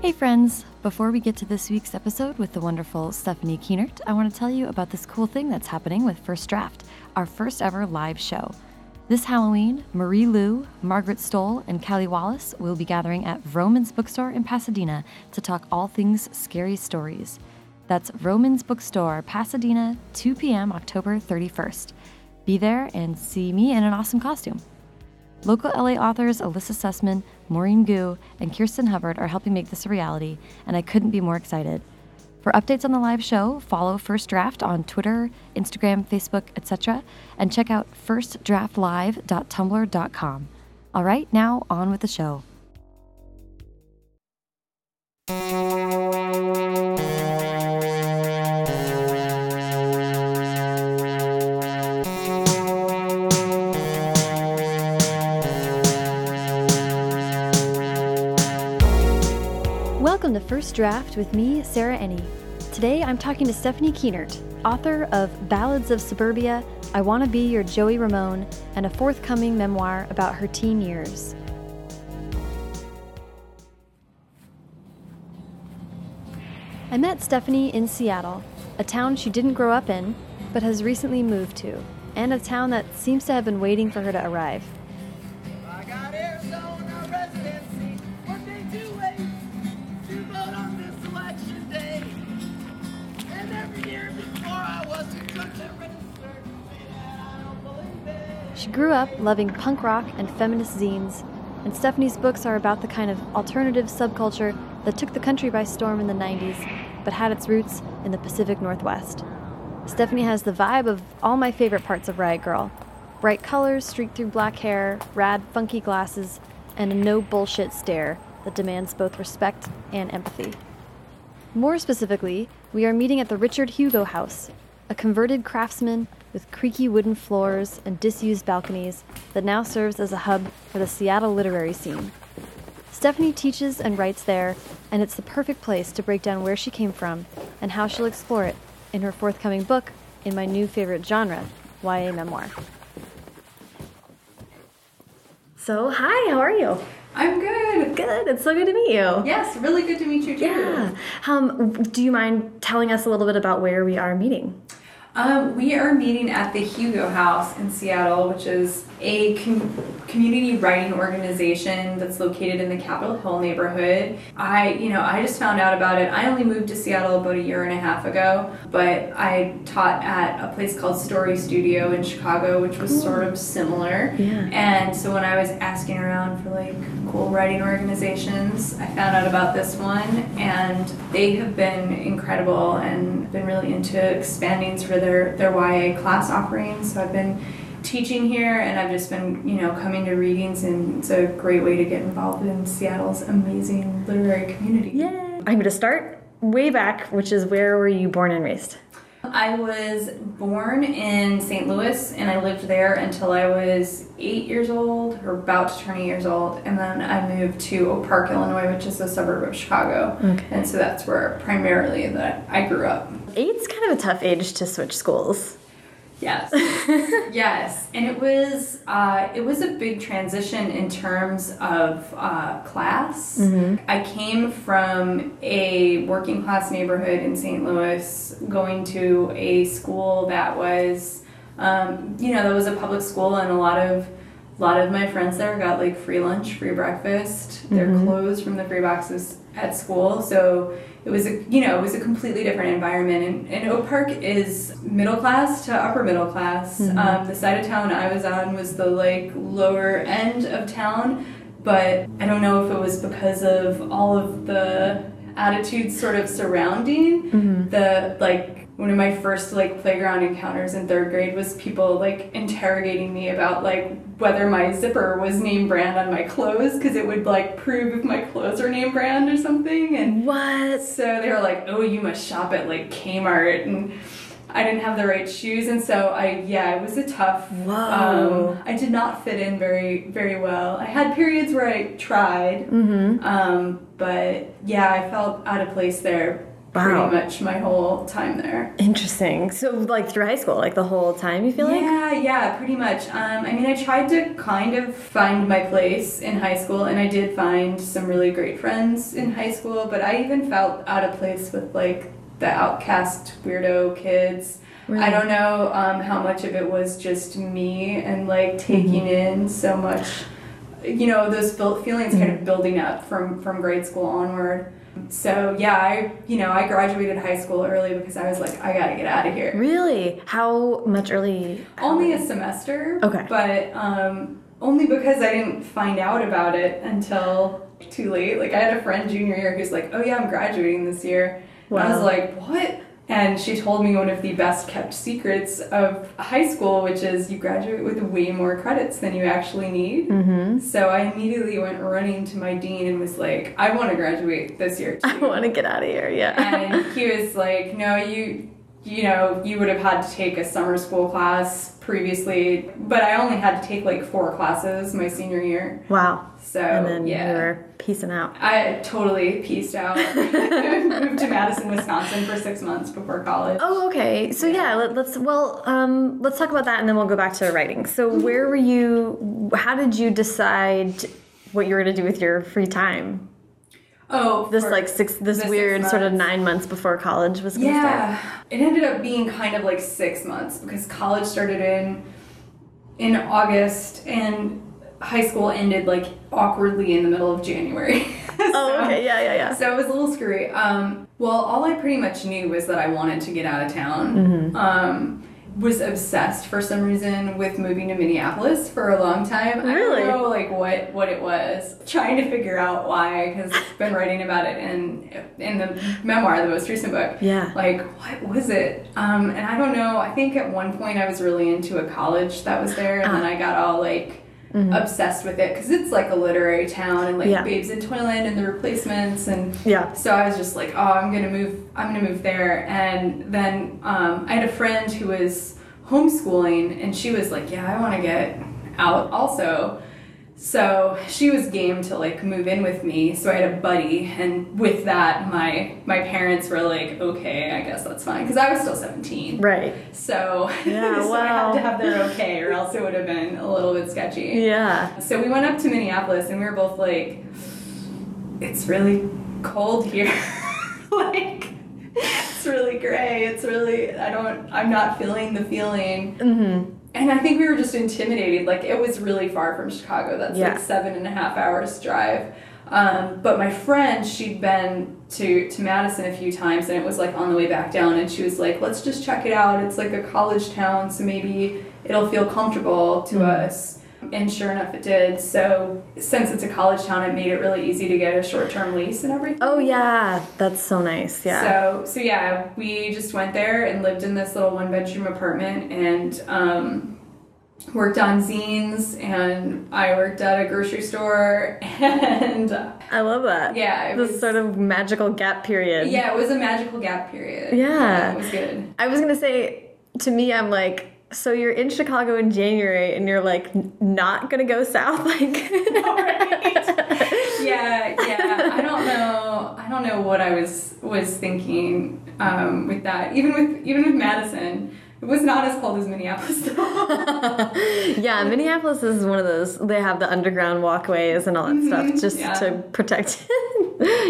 Hey, friends! Before we get to this week's episode with the wonderful Stephanie Kuehnert, I want to tell you about this cool thing that's happening with First Draft, our first ever live show. This Halloween, Marie Lu, Margaret Stohl, and Kali Wallace will be gathering at Vroman's Bookstore in Pasadena to talk all things scary stories. That's Vroman's Bookstore, Pasadena, 2 p.m., October 31st. Be there and see me in an awesome costume. Local LA authors Elissa Sussman, Maurene Goo, and Kirsten Hubbard are helping make this a reality, and I couldn't be more excited. For updates on the live show, follow First Draft on Twitter, Instagram, Facebook, etc., and check out firstdraftlive.tumblr.com. All right, now on with the show. Welcome to First Draft with me, Sarah Enni. Today I'm talking to Stephanie Kuehnert, author of Ballads of Suburbia, I Want to Be Your Joey Ramone, and a forthcoming memoir about her teen years. I met Stephanie in Seattle, a town she didn't grow up in, but has recently moved to, and a town that seems to have been waiting for her to arrive. She grew up loving punk rock and feminist zines, and Stephanie's books are about the kind of alternative subculture that took the country by storm in the 90s, but had its roots in the Pacific Northwest. Stephanie has the vibe of all my favorite parts of Riot Grrl bright colors streaked through black hair, rad, funky glasses, and a no bullshit stare that demands both respect and empathy. More specifically, we are meeting at the Richard Hugo House, a converted craftsman with creaky wooden floors and disused balconies that now serves as a hub for the Seattle literary scene. Stephanie teaches and writes there, and it's the perfect place to break down where she came from and how she'll explore it in her forthcoming book in my new favorite genre, YA memoir. So, hi, how are you? I'm good. Good, it's so good to meet you. Yes, really good to meet you too. Yeah. Um, do you mind telling us a little bit about where we are meeting? Um, we are meeting at the Hugo House in Seattle, which is a com- community writing organization that's located in the Capitol Hill neighborhood. I, you know, I just found out about it. I only moved to Seattle about a year and a half ago, but I taught at a place called Story Studio in Chicago, which was sort of similar. Yeah. And so when I was asking around for like cool writing organizations, I found out about this one, and they have been incredible and been really into expanding of their their YA class offerings. So I've been teaching here, and I've just been you know coming to readings, and it's a great way to get involved in Seattle's amazing literary community. Yay! I'm going to start way back, which is where were you born and raised? I was born in St. Louis and I lived there until I was eight years old or about to turn eight years old. And then I moved to Oak Park, Illinois, which is a suburb of Chicago. Okay. And so that's where primarily that I grew up. Eight's kind of a tough age to switch schools. Yes. yes. And it was uh, it was a big transition in terms of uh, class. I came from a working class neighborhood in St. Louis, going to a school that was, um, you know, that was a public school, and a lot of a lot of my friends there got like free lunch, free breakfast, their clothes from the free boxes at school. So it was a you know it was a completely different environment. And, and Oak Park is middle class to upper middle class. Um, the side of town I was on was the like lower end of town, but I don't know if it was because of all of the attitudes sort of surrounding the like one of my first like playground encounters in third grade was people like interrogating me about like whether my zipper was name brand on my clothes because it would like prove if my clothes are name brand or something and What? so they were like oh you must shop at like Kmart and I didn't have the right shoes and so I yeah it was a tough Whoa. um, I did not fit in very very well I had periods where I tried Mm-hmm. um, but yeah, I felt out of place there Wow. pretty much my whole time there. Interesting. So, like through high school, like the whole time, you feel like? Yeah, yeah, pretty much. Um, I mean, I tried to kind of find my place in high school, and I did find some really great friends in high school, but I even felt out of place with like the outcast weirdo kids. Really? I don't know um, how much of it was just me and like taking Mm-hmm. in so much, you know, those feelings kind Mm-hmm. of building up from from grade school onward. So yeah, I you know I graduated high school early because I was like I gotta get out of here. Really? How much early? Only a semester. Okay. But um, only because I didn't find out about it until too late. Like I had a friend junior year who's like, "Oh yeah, I'm graduating this year." And I was like, "What?" And she told me one of the best kept secrets of high school, which is you graduate with way more credits than you actually need. Mm-hmm. So I immediately went running to my dean and was like, "I want to graduate this year too." I want to get out of here. Yeah. and he was like, "No, you, you know, you would have had to take a summer school class previously, but I only had to take like four classes my senior year. wow. So And then yeah, you were piecing out. I totally pieced out. Moved to Madison, Wisconsin for six months before college. Oh, okay. So yeah, let, let's well, um, let's talk about that, and then we'll go back to writing. So Mm-hmm. where were you? How did you decide what you were going to do with your free time? Oh, This like six, this the six weird sort of nine months before college was to Yeah, start. it ended up being kind of like six months because college started in in August and high school ended like awkwardly in the middle of January. Oh, okay. Yeah, yeah, yeah. So it was a little screwy. Um, well, all I pretty much knew was that I wanted to get out of town. Mm-hmm. Um, was obsessed for some reason with moving to Minneapolis for a long time. Really? I don't know like what what it was. Trying to figure out why because I've been writing about it in in the memoir, the most recent book. Yeah. Like what was it? Um, and I don't know. I think at one point I was really into a college that was there, and then Ah. I got all like. Obsessed with it because it's like a literary town and like Mm-hmm. Yeah. Babes in Toyland and the replacements and Yeah. so I was just like, oh, I'm gonna move. I'm gonna move there. And then um, I had a friend who was homeschooling, and she was like, yeah, I want to get out also. So she was game to like move in with me. So I had a buddy, and with that, my my parents were like, okay, I guess that's fine, because I was still 17. Right. So, Yeah, so I had to have their okay, or else it would have been a little bit sketchy. Yeah. So we went up to Minneapolis and we were both like, it's really cold here. like, it's really gray. It's really, I don't, I'm not feeling the feeling. Mm-hmm. And I think we were just intimidated. Like, it was really far from Chicago. That's Yeah. like seven and a half hours drive. Um, but my friend, she'd been to, to Madison a few times and it was like on the way back down and she was like, let's just check it out. It's like a college town, so maybe it'll feel comfortable to us. And sure enough, it did. So since it's a college town, it made it really easy to get a short-term lease and everything. Oh yeah, that's so nice. Yeah. So so yeah, we just went there and lived in this little one-bedroom apartment and um, worked on zines and I worked at a grocery store and I love that. yeah, it This was sort of magical gap period. yeah, it was a magical gap period. Yeah. it was good. I was gonna say, to me, I'm like, so you're in Chicago in January, and you're like not gonna go south, like. yeah, yeah. I don't know. I don't know what I was was thinking um, with that. Even with even with Madison, it was not as cold as Minneapolis though. yeah, Minneapolis is one of those. They have the underground walkways and all that stuff just yeah. to protect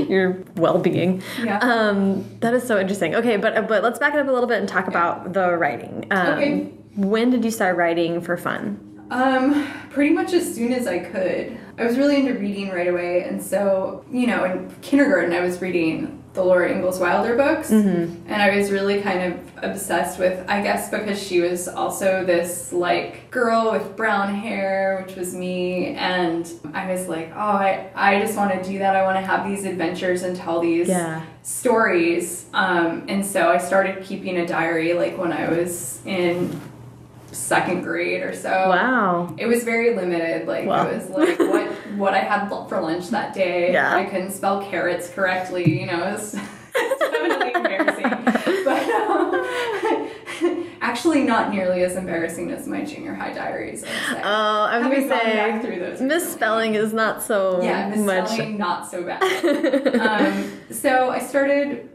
your well-being. Yeah. Um, that is so interesting. Okay, but but let's back it up a little bit and talk about the writing. Um, Okay. When did you start writing for fun? Um, pretty much as soon as I could. I was really into reading right away, and so you know, in kindergarten, I was reading the Laura Ingalls Wilder books, and I was really kind of obsessed with. I guess because she was also this like girl with brown hair, which was me, and I was like, oh, I I just want to do that. I want to have these adventures and tell these Yeah. stories. Um, and so I started keeping a diary like when I was in second grade or so. Wow. It was very limited. Like Wow. it was like what what I had for lunch that day. Yeah. I couldn't spell carrots correctly. You know, it was, it's definitely embarrassing. But um, actually, not nearly as embarrassing as my junior high diaries. I. Oh, I was Having gonna gone back through say those misspelling is not so yeah, much. misspelling not so bad. um, so I started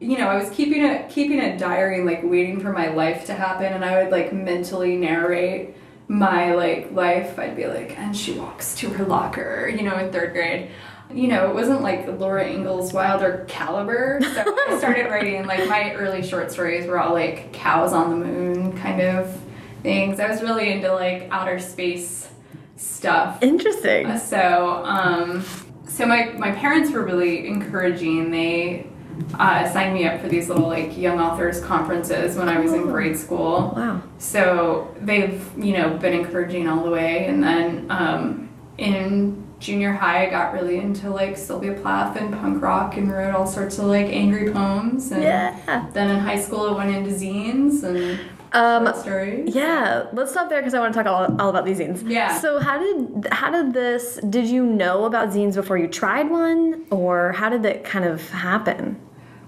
you know, I was keeping a keeping a diary and like waiting for my life to happen, and I would like mentally narrate my like life. I'd be like, and she walks to her locker, you know, in third grade. You know, it wasn't like Laura Ingalls Wilder caliber. So I started writing like my early short stories were all like cows on the moon kind of things. I was really into like outer space stuff. Interesting. So, um, so my, my parents were really encouraging. They uh, signed me up for these little like young authors conferences when I was in Oh. grade school. Wow. So they've you know been encouraging all the way, and then um, in junior high, I got really into like Sylvia Plath and punk rock, and wrote all sorts of like angry poems. And Yeah. then in high school, I went into zines and Um. Yeah, let's stop there because I want to talk all, all about these zines. Yeah. So how did how did this? Did you know about zines before you tried one, or how did that kind of happen?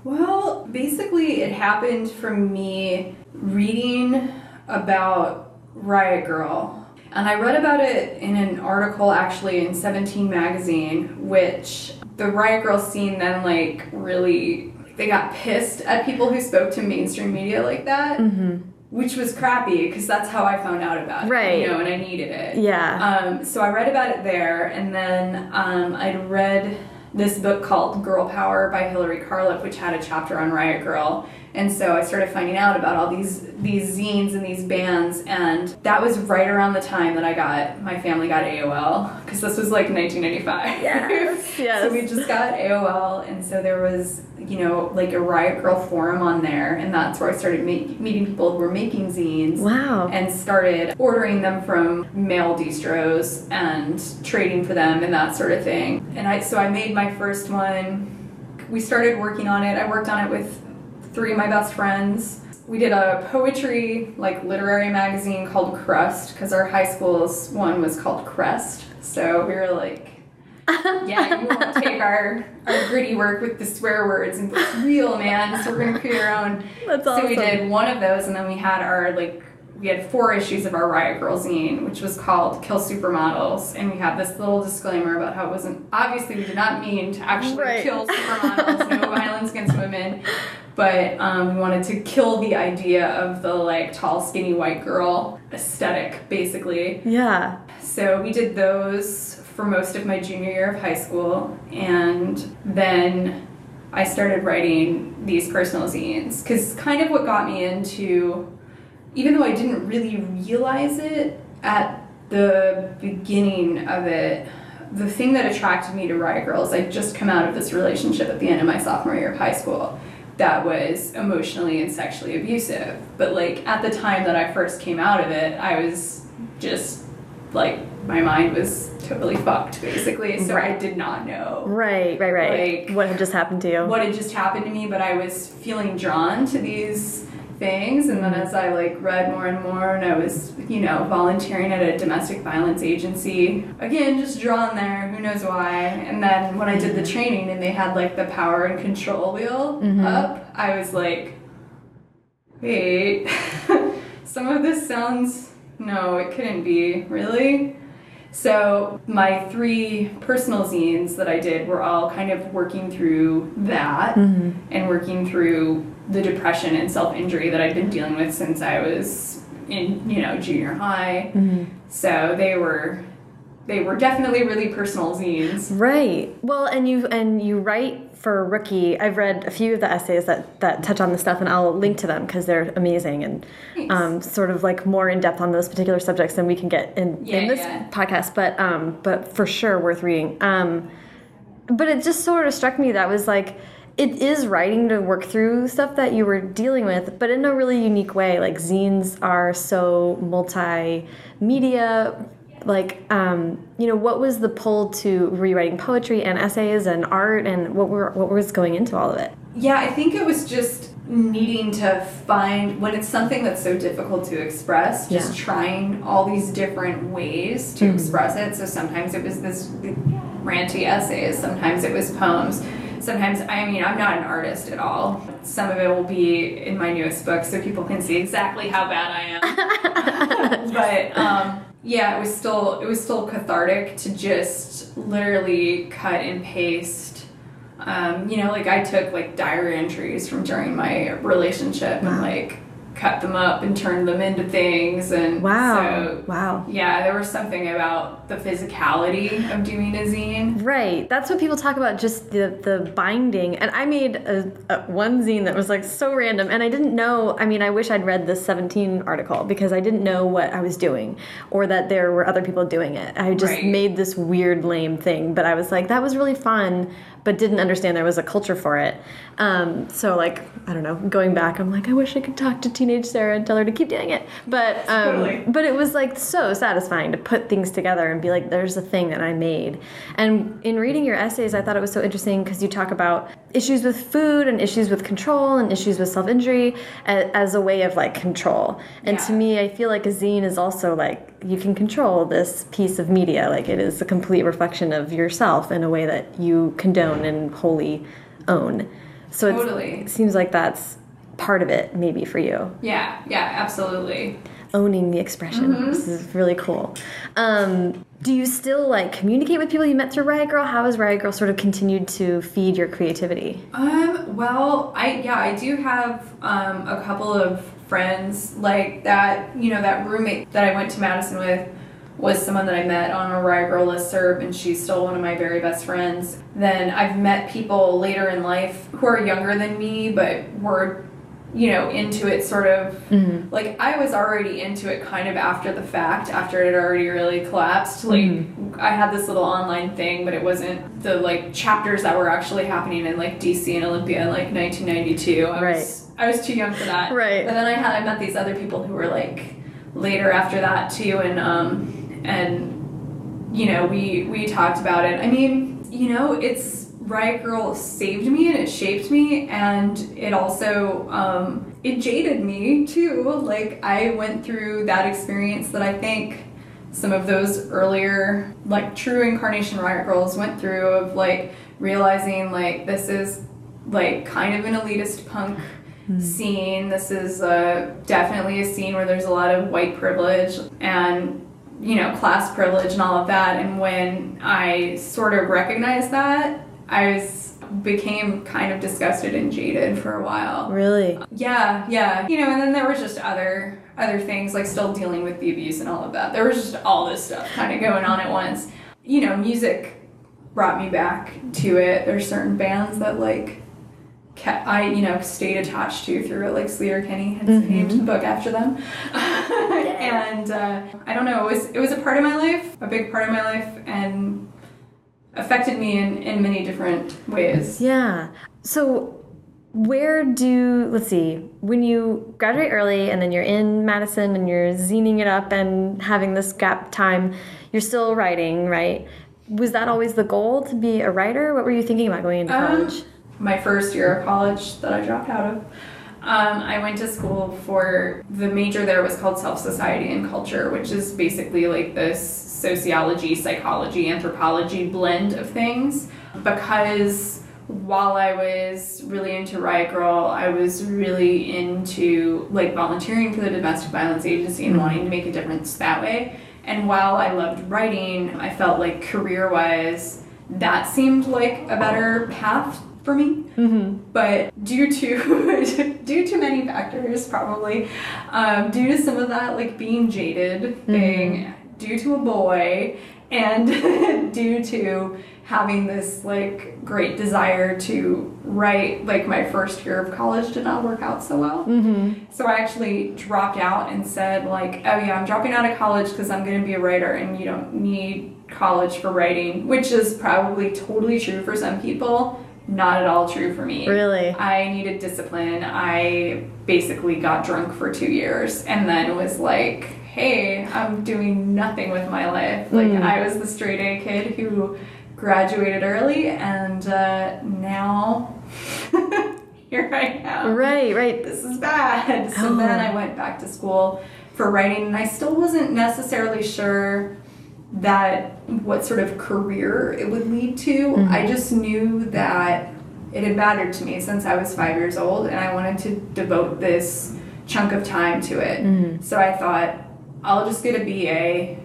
Well, basically, it happened from me reading about Riot Grrl. And I read about it in an article actually in 17 magazine, which the Riot Grrl scene then, like, really, they got pissed at people who spoke to mainstream media like that. Which was crappy because that's how I found out about it. Right. You know, and I needed it. Yeah. Um, so I read about it there, and then um, I'd read this book called Girl Power by Hillary Carlip, which had a chapter on Riot Grrl. And so I started finding out about all these these zines and these bands, and that was right around the time that I got my family got AOL because this was like 1995. Yes, yes. so we just got AOL, and so there was you know like a Riot Grrl forum on there, and that's where I started make, meeting people who were making zines Wow. and started ordering them from mail distros and trading for them and that sort of thing. And I so I made my first one. We started working on it. I worked on it with three of my best friends. We did a poetry like literary magazine called Crust because our high school's one was called Crest. So we were like yeah, you won't take our, our gritty work with the swear words and it's real, man. So we're gonna create our own. That's awesome. So we did one of those, and then we had our like we had four issues of our Riot Grrl zine, which was called Kill Supermodels, and we have this little disclaimer about how it wasn't obviously we did not mean to actually Right. kill supermodels, no violence against women, but um, we wanted to kill the idea of the like tall, skinny white girl aesthetic, basically. yeah. So we did those for most of my junior year of high school, and then I started writing these personal zines because kind of what got me into, even though I didn't really realize it at the beginning of it, the thing that attracted me to Riot Grrls, I'd just come out of this relationship at the end of my sophomore year of high school that was emotionally and sexually abusive. But like at the time that I first came out of it, I was just like my mind was totally fucked basically. So I did not know Right. Right. Right. Like- what had just happened to you? what had just happened to me, but I was feeling drawn to these things. And then as I like read more and more, and I was, you know, volunteering at a domestic violence agency, again, just drawn there, who knows why. And then when I did the training and they had like the power and control wheel mm-hmm. up, I was like, wait, some of this sounds, no, it couldn't be, really? So my three personal zines that I did were all kind of working through that mm-hmm. and working through the depression and self-injury that I'd been dealing with since I was in, you know, junior high. So they were they were definitely really personal zines. Right. Well, and you and you write for Rookie. I've read a few of the essays that that touch on this stuff, and I'll link to them because they're amazing and um, sort of like more in depth on those particular subjects than we can get in, Yeah, in this yeah. podcast. But um, but for sure worth reading. Um, but it just sort of struck me that was like it is writing to work through stuff that you were dealing with, but in a really unique way. Like zines are so multimedia. Like, um, you know, what was the pull to rewriting poetry and essays and art, and what were what was going into all of it? Yeah, I think it was just needing to find when it's something that's so difficult to express, just Yeah. trying all these different ways to express it. So sometimes it was this ranty essays, sometimes it was poems. Sometimes, I mean, I'm not an artist at all. Some of it will be in my newest book so people can see exactly how bad I am. but um, yeah, it was still it was still cathartic to just literally cut and paste Um, you know, like I took like diary entries from during my relationship and like cut them up and turned them into things and Wow. so wow. yeah, there was something about the physicality of doing a zine. Right. That's what people talk about, just the the binding. And I made a, a one zine that was like so random, and I didn't know. I mean, I wish I'd read this 17 article because I didn't know what I was doing, or that there were other people doing it. I just Right. made this weird, lame thing, but I was like, that was really fun, but didn't understand there was a culture for it. Um, so like, I don't know. Going back, I'm like, I wish I could talk to teenage Sarah and tell her to keep doing it. But um, Totally. but it was like so satisfying to put things together and be like there's a thing that i made and in reading your essays i thought it was so interesting because you talk about issues with food and issues with control and issues with self-injury a- as a way of like control and to me i feel like a zine is also like you can control this piece of media like it is a complete reflection of yourself in a way that you condone and wholly own so Totally. it seems like that's part of it maybe for you Yeah, yeah, absolutely. owning the expression. This is really cool. Um, do you still like communicate with people you met through Riot Grrl? How has Riot Grrl sort of continued to feed your creativity? Um, well, I yeah, I do have um, a couple of friends like that. You know, that roommate that I went to Madison with was someone that I met on a Riot Grrl listserv, and she's still one of my very best friends. Then I've met people later in life who are younger than me, but were you know into it sort of mm-hmm. like I was already into it kind of after the fact, after it had already really collapsed. Like mm-hmm. I had this little online thing, but it wasn't the like chapters that were actually happening in like DC and Olympia in like 1992. I was I was too young for that. Right. But then I had I met these other people who were like later after that too, and um and you know we we talked about it. I mean, you know, it's Riot Grrl saved me and it shaped me, and it also um, it jaded me too. Like I went through that experience that I think some of those earlier like true incarnation Riot Grrls went through of like realizing like this is like kind of an elitist punk scene. This is uh, definitely a scene where there's a lot of white privilege and you know class privilege and all of that. And when I sort of recognized that, I was became kind of disgusted and jaded for a while. Really? Yeah, yeah. You know, and then there was just other other things like still dealing with the abuse and all of that. There was just all this stuff kind of going on at once. You know, music brought me back to it. There's certain bands that like kept I you know stayed attached to through it, like Sleater-Kinney had named the book after them. and uh, I don't know, it was it was a part of my life, a big part of my life, and affected me in in many different ways. Yeah. So where do let's see when you graduate early and then you're in madison and you're zining it up and having this gap time you're still writing right was that always the goal to be a writer what were you thinking about going into Um, college my first year of college that I dropped out of. Um, I went to school for the major there was called Self Society and Culture, which is basically like this sociology, psychology, anthropology blend of things. Because while I was really into Riot Grrl, I was really into like volunteering for the Domestic Violence Agency and wanting to make a difference that way. And while I loved writing, I felt like career wise, that seemed like a better path for me. Mm-hmm. But due to due to many factors, probably um, due to some of that like being jaded mm-hmm. thing, due to a boy, and due to having this like great desire to write, like my first year of college did not work out so well. Mm-hmm. So I actually dropped out and said like, oh yeah, I'm dropping out of college because I'm going to be a writer, and you don't need college for writing, which is probably totally true for some people. Not at all true for me. Really? I needed discipline. I basically got drunk for two years and then was like, hey, I'm doing nothing with my life. Like, I was the straight A kid who graduated early, and uh, now here I am right right this is bad. So Oh. then I went back to school for writing, and I still wasn't necessarily sure that what sort of career it would lead to. I just knew that it had mattered to me since I was five years old, and I wanted to devote this chunk of time to it. So I thought, I'll just get a BA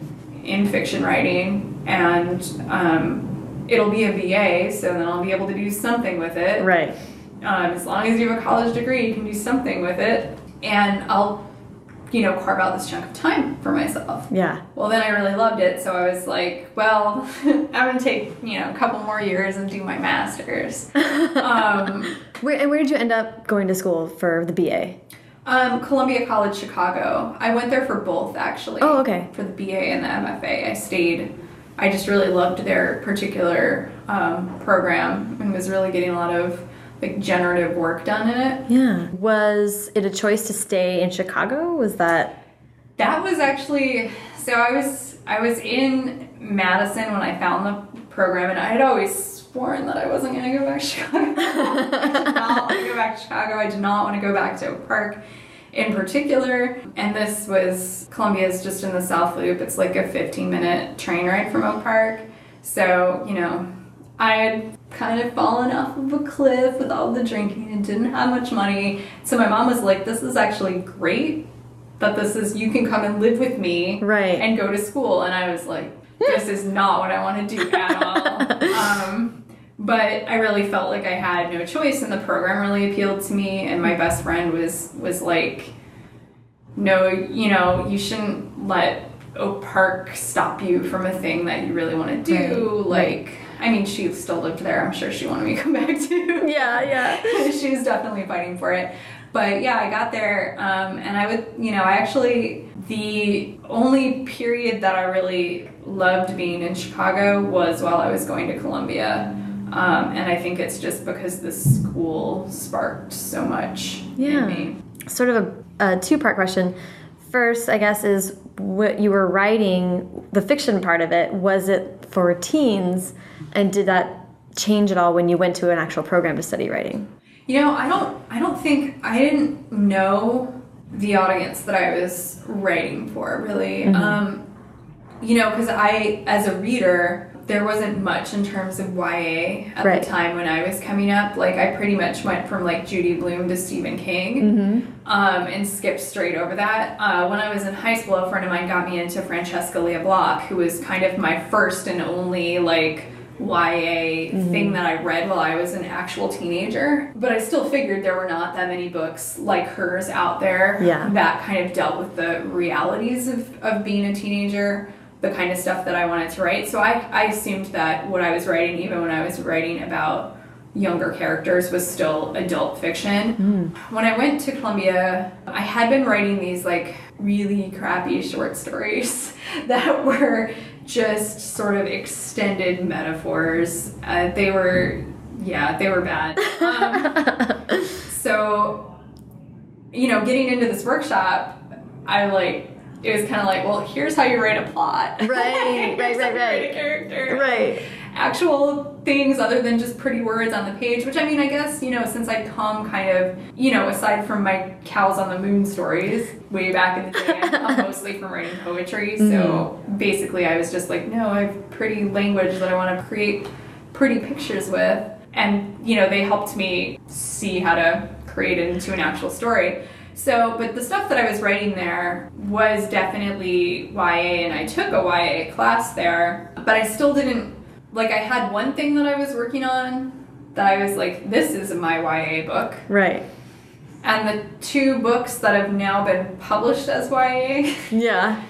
in fiction writing, and um, it'll be a BA, so then I'll be able to do something with it. Right. Um, as long as you have a college degree, you can do something with it, and I'll, you know, carve out this chunk of time for myself. Yeah. Well, then I really loved it, so I was like, well, I'm gonna take you know a couple more years and do my master's. um, Where and where did you end up going to school for the BA? um, Columbia College Chicago. I went there for both actually. Oh, okay. For the BA and the MFA, I stayed. I just really loved their particular um, program and was really getting a lot of like generative work done in it. Yeah. Was it a choice to stay in Chicago? Was that That was actually so I was I was in Madison when I found the program and I had always sworn that I wasn't gonna go back to Chicago. I did not want to go back to Chicago. I did not want to go back to Oak Park in particular. And this was Columbia is just in the South Loop. It's like a 15 minute train ride from Oak Park. So, you know, I had kind of fallen off of a cliff with all the drinking and didn't have much money. So my mom was like, This is actually great that this is you can come and live with me Right. and go to school. And i was like this is not what i want to do at all. Um, but i really felt like i had no choice and the program really appealed to me. And my best friend was was like no you know you shouldn't let oak park stop you from a thing that you really want to do. Right, like i mean she still lived there i'm sure she wanted me to come back too Yeah, yeah. she was definitely fighting for it. But yeah, I got there, um, and I would, you know, I actually, the only period that I really loved being in Chicago was while I was going to Columbia. Um, and I think it's just because the school sparked so much Yeah. in me. Sort of a, a two part question. First, I guess, is what you were writing, the fiction part of it, was it for teens? And did that change at all when you went to an actual program to study writing? You know, I don't I don't think I didn't know the audience that I was writing for really. Um you know, cuz I as a reader there wasn't much in terms of YA at Right. the time when I was coming up. Like I pretty much went from like Judy Blume to Stephen King, um, and skipped straight over that. Uh, when I was in high school, a friend of mine got me into Francesca Lia Block, who was kind of my first and only like YA thing that I read while I was an actual teenager. But I still figured there were not that many books like hers out there Yeah. that kind of dealt with the realities of, of being a teenager, the kind of stuff that I wanted to write. So I, I assumed that what I was writing, even when I was writing about younger characters, was still adult fiction. When I went to Columbia, I had been writing these like really crappy short stories that were just sort of extended metaphors. Uh, they were, yeah, they were bad. Um, so, you know, getting into this workshop, I like, it was kind of like, well, here's how you write a plot. Right, right, right, right. write a character Right. actual things other than just pretty words on the page which i mean i guess you know since i come kind of you know aside from my cows on the moon stories way back in the day i come mostly from writing poetry so mm. basically i was just like no i have pretty language that i want to create pretty pictures with and you know they helped me see how to create it into an actual story so, but the stuff that I was writing there was definitely YA, and I took a YA class there, but I still didn't, like, I had one thing that I was working on that I was like, this is my YA book. Right. And the two books that have now been published as YA, Yeah.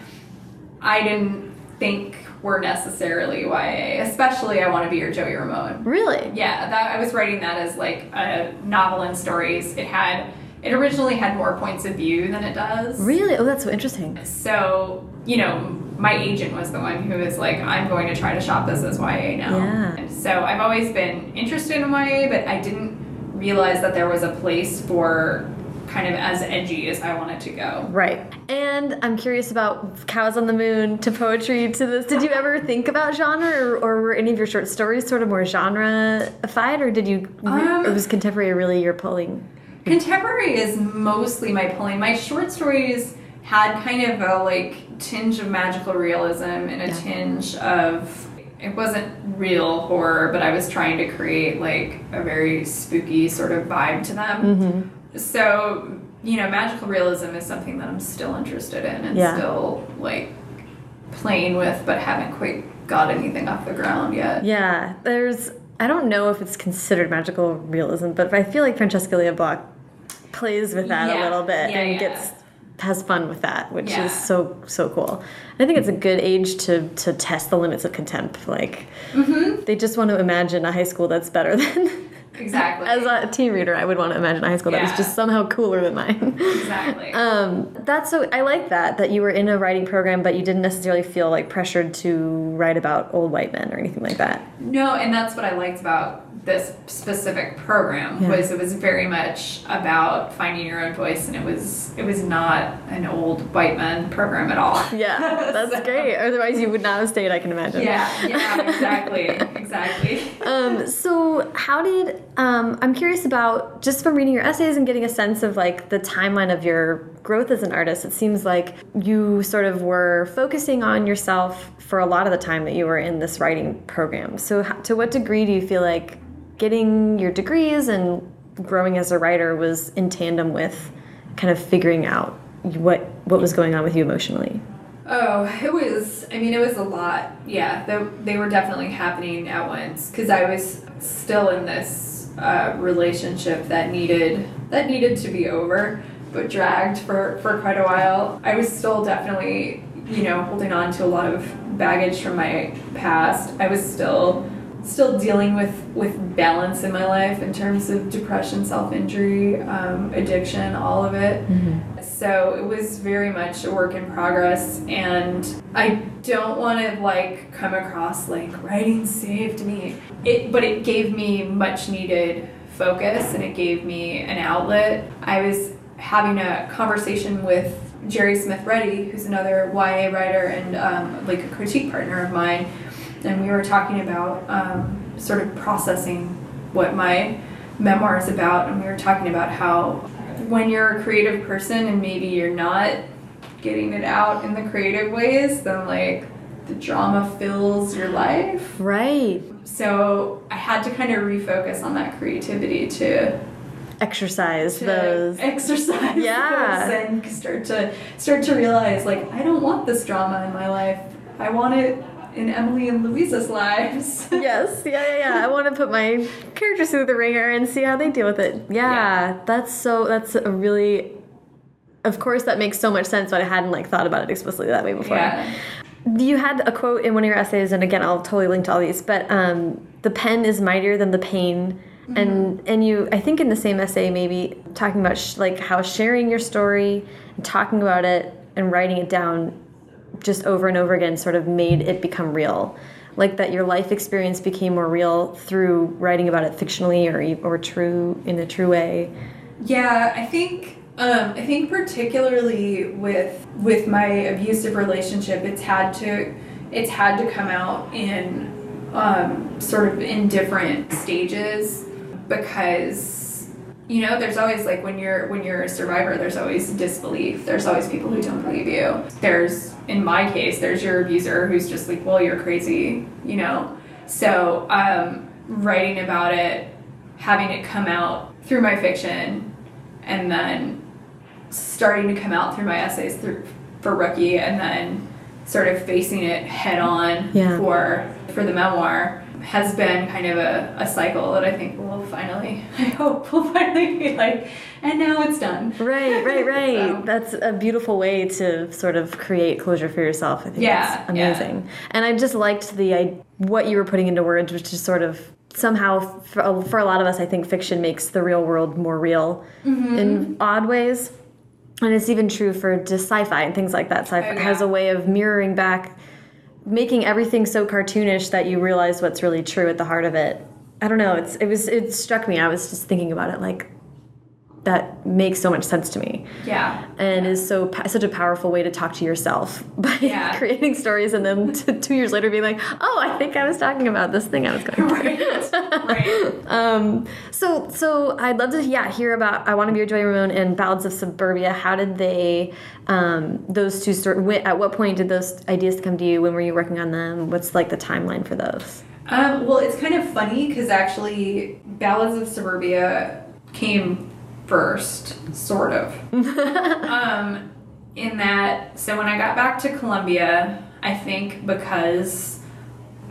I didn't think were necessarily YA, especially I Want to Be Your Joey Ramone. Really? Yeah, that I was writing that as like a novel in stories. It had it originally had more points of view than it does. Really? Oh, that's so interesting. So, you know, my agent was the one who was like, I'm going to try to shop this as YA now. Yeah. And so I've always been interested in YA, but I didn't realize that there was a place for kind of as edgy as I wanted to go. Right. And I'm curious about Cows on the Moon to poetry to this. Did you ever think about genre or, or were any of your short stories sort of more genre-ified or did you, Um, or was contemporary really your pulling? Contemporary is mostly my pulling. My short stories had kind of a like tinge of magical realism and a Yeah. tinge of it wasn't real horror, but I was trying to create like a very spooky sort of vibe to them. Mm-hmm. So, you know, magical realism is something that I'm still interested in and Yeah. still like playing with, but haven't quite got anything off the ground yet. Yeah, there's. I don't know if it's considered magical realism, but I feel like Francesca Lia Block plays with that Yeah. a little bit Yeah, and yeah. gets has fun with that, which is so so cool. I think it's a good age to to test the limits of contempt. Like Mm-hmm. they just want to imagine a high school that's better than. Exactly. As a teen reader, I would want to imagine a high school that was just somehow cooler than mine. exactly. Um, that's so. I like that that you were in a writing program, but you didn't necessarily feel like pressured to write about old white men or anything like that. No, and that's what I liked about this specific program Yeah. was it was very much about finding your own voice, and it was it was not an old white men program at all. Yeah, that's So- great. Otherwise, you would not have stayed. I can imagine. Yeah, yeah, exactly, exactly. Um, so how did um, I'm curious about just from reading your essays and getting a sense of like the timeline of your growth as an artist. It seems like you sort of were focusing on yourself for a lot of the time that you were in this writing program. So to what degree do you feel like getting your degrees and growing as a writer was in tandem with kind of figuring out what what was going on with you emotionally? Oh, it was. I mean, it was a lot. Yeah, they, they were definitely happening at once because I was still in this uh, relationship that needed that needed to be over, but dragged for for quite a while. I was still definitely, you know, holding on to a lot of baggage from my past. I was still still dealing with with balance in my life in terms of depression, self injury, um, addiction, all of it. So it was very much a work in progress, and I don't want to like come across like writing saved me. It, but it gave me much needed focus, and it gave me an outlet. I was having a conversation with Jeri Smith-Ready, who's another YA writer and um, like a critique partner of mine, and we were talking about um, sort of processing what my memoir is about, and we were talking about how when you're a creative person and maybe you're not getting it out in the creative ways, then like the drama fills your life. Right. So I had to kind of refocus on that creativity to, Exercise to those. exercise Yeah. those and start to start to realize like I don't want this drama in my life. I want it in Emily and Louisa's lives. yes, yeah, yeah, yeah. I want to put my characters through the ringer and see how they deal with it. Yeah, Yeah. that's so. That's a really. Of course, that makes so much sense, but I hadn't like thought about it explicitly that way before. yeah. You had a quote in one of your essays, and again, I'll totally link to all these. But um, the pen is mightier than the pain, and and you, I think in the same essay, maybe talking about sh like how sharing your story, and talking about it, and writing it down, just over and over again, sort of made it become real. Like that, your life experience became more real through writing about it fictionally or or true in a true way. Yeah, I think um, I think particularly with with my abusive relationship, it's had to it's had to come out in um, sort of in different stages because you know there's always like when you're when you're a survivor there's always disbelief. There's always people who don't believe you. There's in my case there's your abuser who's just like well you're crazy you know? So um, writing about it having it come out through my fiction and then starting to come out through my essays through, for rookie and then sort of facing it head on Yeah. for for the memoir has been kind of a, a cycle that I think will finally I hope will finally be like and now it's done. Right, right, right. So- That's a beautiful way to sort of create closure for yourself. I think Yeah, that's yeah. amazing. And I just liked the I, what you were putting into words, which is sort of somehow for, for a lot of us, I think fiction makes the real world more real Mm-hmm. in odd ways. And it's even true for just sci-fi and things like that. Sci-fi Oh, yeah. has a way of mirroring back, making everything so cartoonish that you realize what's really true at the heart of it. I don't know. It's it was it struck me. I was just thinking about it like that makes so much sense to me Yeah. and is so such a powerful way to talk to yourself by Yeah. creating stories and then two years later being like, oh, I think I was talking about this thing I was going Right. through. right. um, so so I'd love to yeah hear about I Want to Be Your Joey Ramone and Ballads of Suburbia. How did they um, those two sort? wh- At what point did those ideas come to you? When were you working on them? What's like the timeline for those? Um, well, it's kind of funny because actually, Ballads of Suburbia came first, sort of. um, in that, so when I got back to Columbia, I think because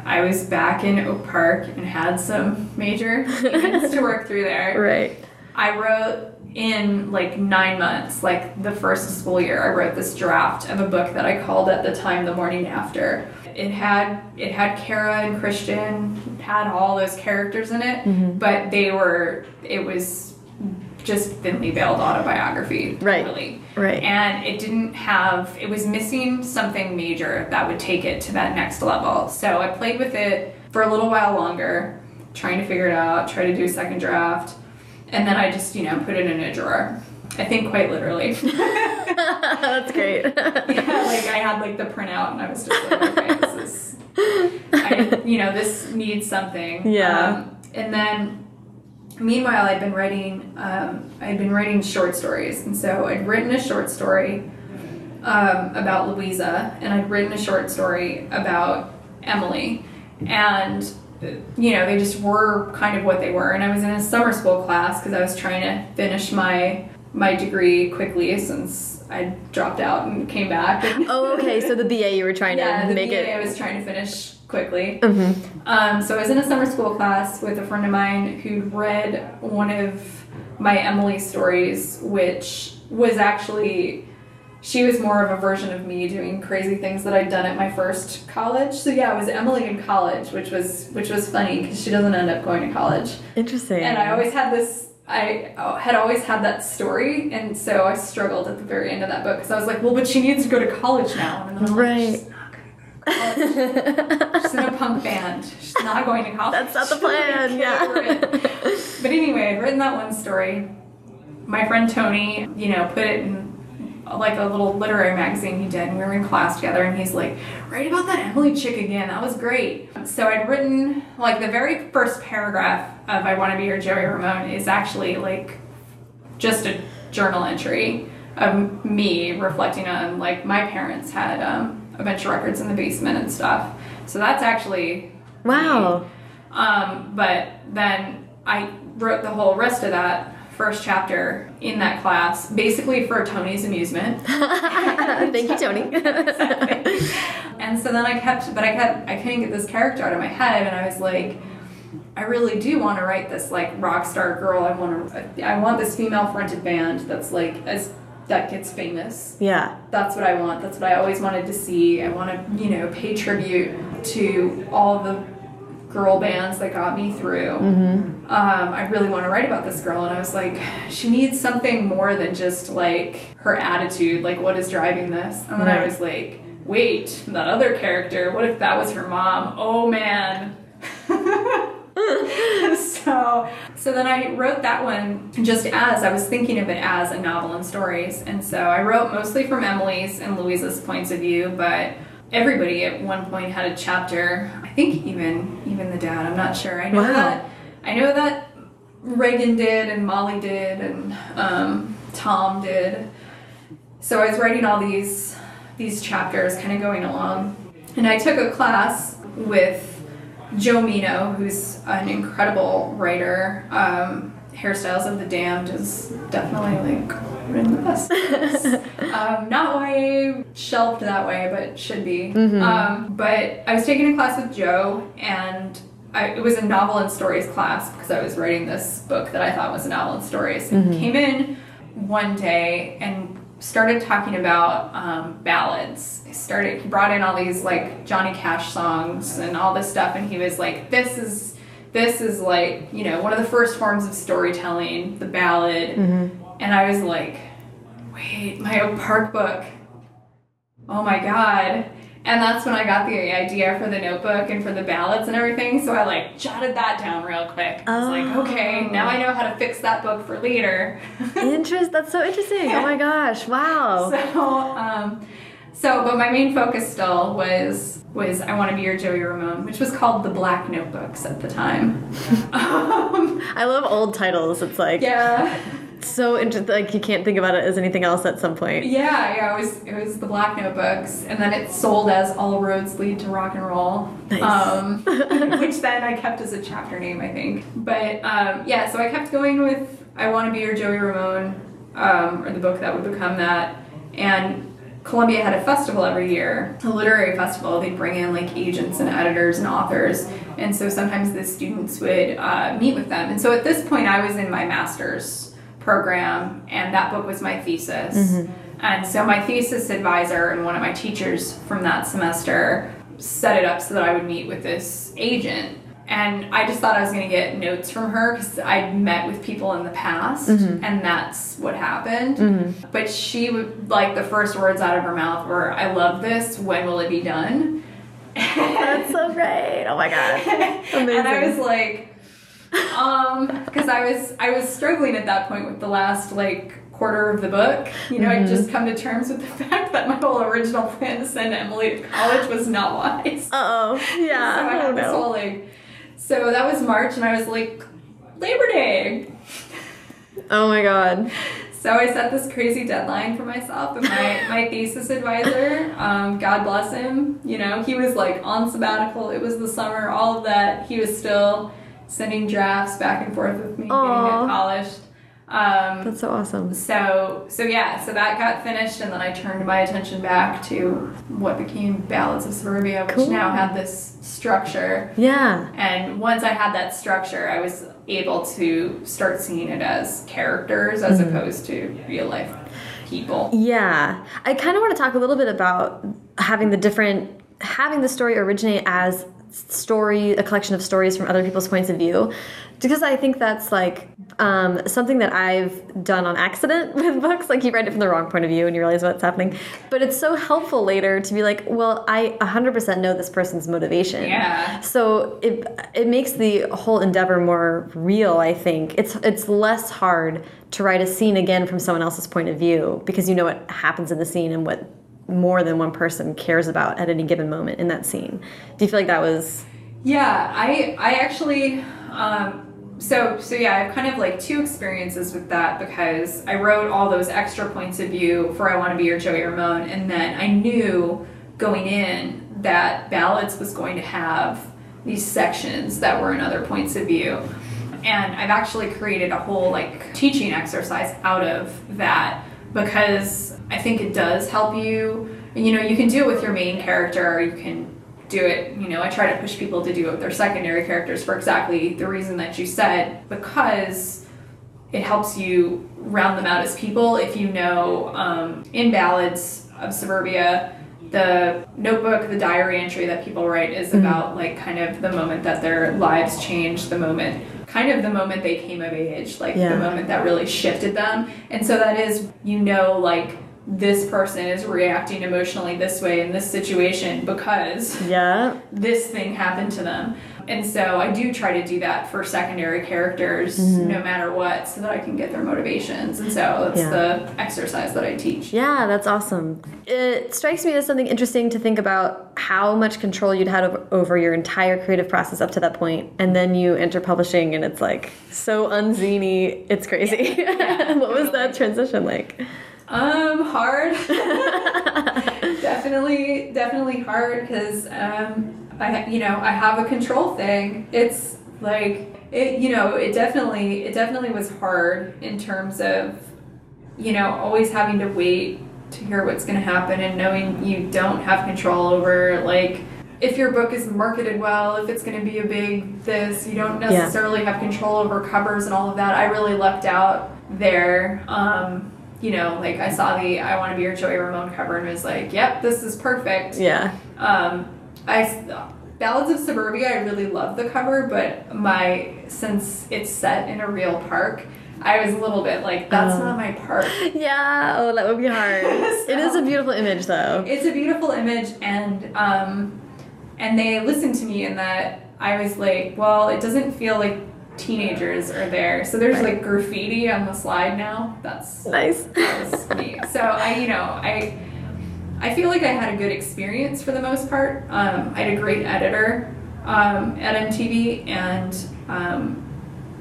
I was back in Oak Park and had some major events to work through there. Right. I wrote in like nine months, like the first school year, I wrote this draft of a book that I called at the time the morning after. It had it had Kara and Christian, had all those characters in it, but they were it was just thinly veiled autobiography, Right. Really, Right. and it didn't have it was missing something major that would take it to that next level so i played with it for a little while longer trying to figure it out try to do a second draft and then i just you know put it in a drawer i think quite literally That's great. yeah, like i had like the printout and i was just like okay this is I, you know this needs something Yeah. um, and then meanwhile i'd been writing um, i'd been writing short stories and so i'd written a short story um, about louisa and i'd written a short story about emily and you know they just were kind of what they were and i was in a summer school class because i was trying to finish my my degree quickly since i dropped out and came back oh, okay. So the BA you were trying yeah, to make BA it. I was trying to finish quickly. Um, so I was in a summer school class with a friend of mine who'd read one of my Emily stories, which was actually she was more of a version of me doing crazy things that I'd done at my first college. So yeah, it was Emily in college, which was which was funny because she doesn't end up going to college. Interesting. And I always had this. I had always had that story, and so I struggled at the very end of that book because I was like, "Well, but she needs to go to college now." And then I'm like, Right. "She's not gonna go to college. She's in a punk band. She's not going to college. That's not the plan, yeah. But anyway, I'd written that one story. My friend Tony, you know, put it in like a little literary magazine he did, and we were in class together, and he's like, "Write about that Emily chick again. That was great." So I'd written like the very first paragraph of "I Want to Be Your Joey Ramone" is actually like just a journal entry of me reflecting on like my parents had um, a bunch of records in the basement and stuff. So that's actually wow. um, but then I wrote the whole rest of that first chapter in that class, basically for Tony's amusement. Thank you, Tony. and so then I kept, but I kept, I couldn't get this character out of my head, and I was like, I really do want to write this like rock star girl. I want to, I want this female fronted band that's like as that gets famous. yeah. That's what I want. That's what I always wanted to see. I want to, you know, pay tribute to all the girl bands that got me through. Um, I really want to write about this girl, and I was like, she needs something more than just like her attitude. Like, what is driving this? And then I was like, wait, that other character. What if that was her mom? Oh man. so so then I wrote that one just as I was thinking of it as a novel and stories. And so I wrote mostly from Emily's and Louisa's points of view, but everybody at one point had a chapter. I think even even the dad, I'm not sure. I know Wow. that I know that Reagan did and Molly did and um, Tom did. So I was writing all these these chapters kind of going along. And I took a class with Joe Meno, who's an incredible writer. Um, Hairstyles of the Damned is definitely like written the best. um, not why shelved that way, but should be. Um, but I was taking a class with Joe, and I, it was a novel and stories class because I was writing this book that I thought was a novel and stories. And came in one day and started talking about um, ballads. He started. He brought in all these like Johnny Cash songs and all this stuff, and he was like, "This is." This is like, you know, one of the first forms of storytelling, the ballad. And I was like, wait, my Oak Park book. Oh my god. And that's when I got the idea for the notebook and for the ballads and everything. So I like jotted that down real quick. I was like, okay, now I know how to fix that book for later. Interest. That's so interesting. Oh my gosh. Wow. So, um, so, but my main focus still was was I Want to Be Your Joey Ramone, which was called The Black Notebooks at the time. um, I love old titles. It's like yeah. So interesting. Like you can't think about it as anything else at some point. Yeah, yeah, it was it was the Black Notebooks, and then it sold as All Roads Lead to Rock and Roll, Nice. um, which then I kept as a chapter name, I think. But um, yeah, so I kept going with I Want to Be Your Joey Ramone, um, or the book that would become that, and Columbia had a festival every year, a literary festival. They'd bring in like agents and editors and authors, and so sometimes the students would uh, meet with them. And so at this point, I was in my master's program, and that book was my thesis. Mm-hmm. And so my thesis advisor and one of my teachers from that semester set it up so that I would meet with this agent and I just thought I was going to get notes from her because I'd met with people in the past, mm-hmm. and that's what happened. Mm-hmm. But she would like the first words out of her mouth were, "I love this. When will it be done?" that's so great! Oh my god, and I was like, um, because I was I was struggling at that point with the last like quarter of the book. You know, mm-hmm. I'd just come to terms with the fact that my whole original plan to send Emily to college was not wise. Uh oh, yeah. so I had this whole like so that was March, and I was like, Labor Day. Oh my god. So I set this crazy deadline for myself, and my, my thesis advisor, um, God bless him, you know, he was like on sabbatical. It was the summer, all of that. He was still sending drafts back and forth with me, Aww. getting it polished. Um, That's so awesome. So so yeah, so that got finished, and then I turned my attention back to what became Ballads of Suburbia, which cool. now had this structure. Yeah. And once I had that structure, I was able to start seeing it as characters as mm-hmm. opposed to real life people. Yeah, I kind of want to talk a little bit about having the different having the story originate as story a collection of stories from other people's points of view because I think that's like um, something that I've done on accident with books. Like you read it from the wrong point of view and you realize what's happening. But it's so helpful later to be like, well, I 100% know this person's motivation. Yeah. So it it makes the whole endeavor more real. I think it's it's less hard to write a scene again from someone else's point of view because you know what happens in the scene and what more than one person cares about at any given moment in that scene. Do you feel like that was? Yeah, I I actually. Um, so so yeah, I have kind of like two experiences with that because I wrote all those extra points of view for I Want to Be Your Joey Ramone, and then I knew going in that ballads was going to have these sections that were in other points of view. And I've actually created a whole like teaching exercise out of that because I think it does help you. You know, you can do it with your main character, or you can do it, you know, I try to push people to do it with their secondary characters for exactly the reason that you said, because it helps you round them out as people. If you know, um, in Ballads of Suburbia, the notebook, the diary entry that people write is mm-hmm. about like kind of the moment that their lives change, the moment, kind of the moment they came of age, like yeah. the moment that really shifted them. And so that is, you know, like this person is reacting emotionally this way in this situation because yeah this thing happened to them and so i do try to do that for secondary characters mm-hmm. no matter what so that i can get their motivations and so that's yeah. the exercise that i teach yeah that's awesome it strikes me as something interesting to think about how much control you'd had over, over your entire creative process up to that point and then you enter publishing and it's like so unziny it's crazy yeah. Yeah, what was that transition like um, hard. definitely, definitely hard because um, I, you know, I have a control thing. It's like it, you know, it definitely, it definitely was hard in terms of, you know, always having to wait to hear what's going to happen and knowing you don't have control over like if your book is marketed well, if it's going to be a big this, you don't necessarily yeah. have control over covers and all of that. I really lucked out there. Um, you know, like I saw the I Want to Be Your Joey Ramone cover and was like, yep, this is perfect. Yeah. Um, I Ballads of Suburbia, I really love the cover, but my since it's set in a real park, I was a little bit like, that's not my park. Yeah, oh, that would be hard. so, it is a beautiful image, though. It's a beautiful image, and um, and they listened to me in that I was like, well, it doesn't feel like teenagers are there. So there's right. like graffiti on the slide now. That's nice. That was me. So I, you know, I I feel like I had a good experience for the most part. Um, I had a great editor um, at MTV, and um,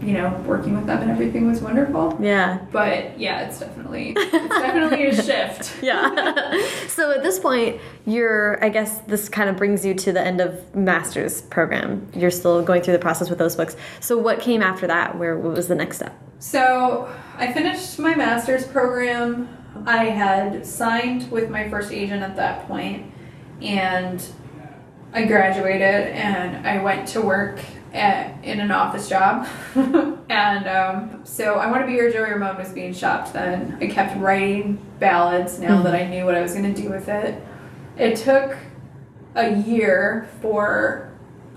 you know, working with them and everything was wonderful. Yeah. But yeah, it's definitely it's definitely a shift. yeah. so at this point, you're I guess this kind of brings you to the end of master's program. You're still going through the process with those books. So what came after that? Where what was the next step? So I finished my master's program I had signed with my first agent at that point, and I graduated and I went to work at, in an office job. and um, so I Want to Be Your Joey Ramone was being shopped then. I kept writing ballads now that I knew what I was going to do with it. It took a year for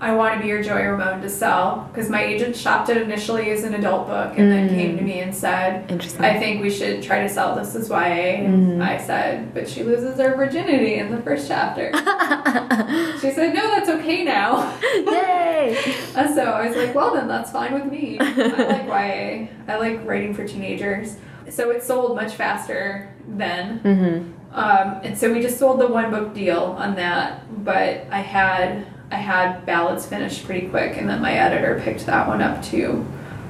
I Want to Be Your Joey Ramone to sell because my agent shopped it initially as an adult book and then came to me and said, I think we should try to sell this as YA. And I said, but she loses her virginity in the first chapter. she said, no, that's okay now. Yay! And so I was like, well, then that's fine with me. I like YA. I like writing for teenagers. So it sold much faster then. Mm-hmm. Um, and so we just sold the one book deal on that. But I had I had ballads finished pretty quick, and then my editor picked that one up too.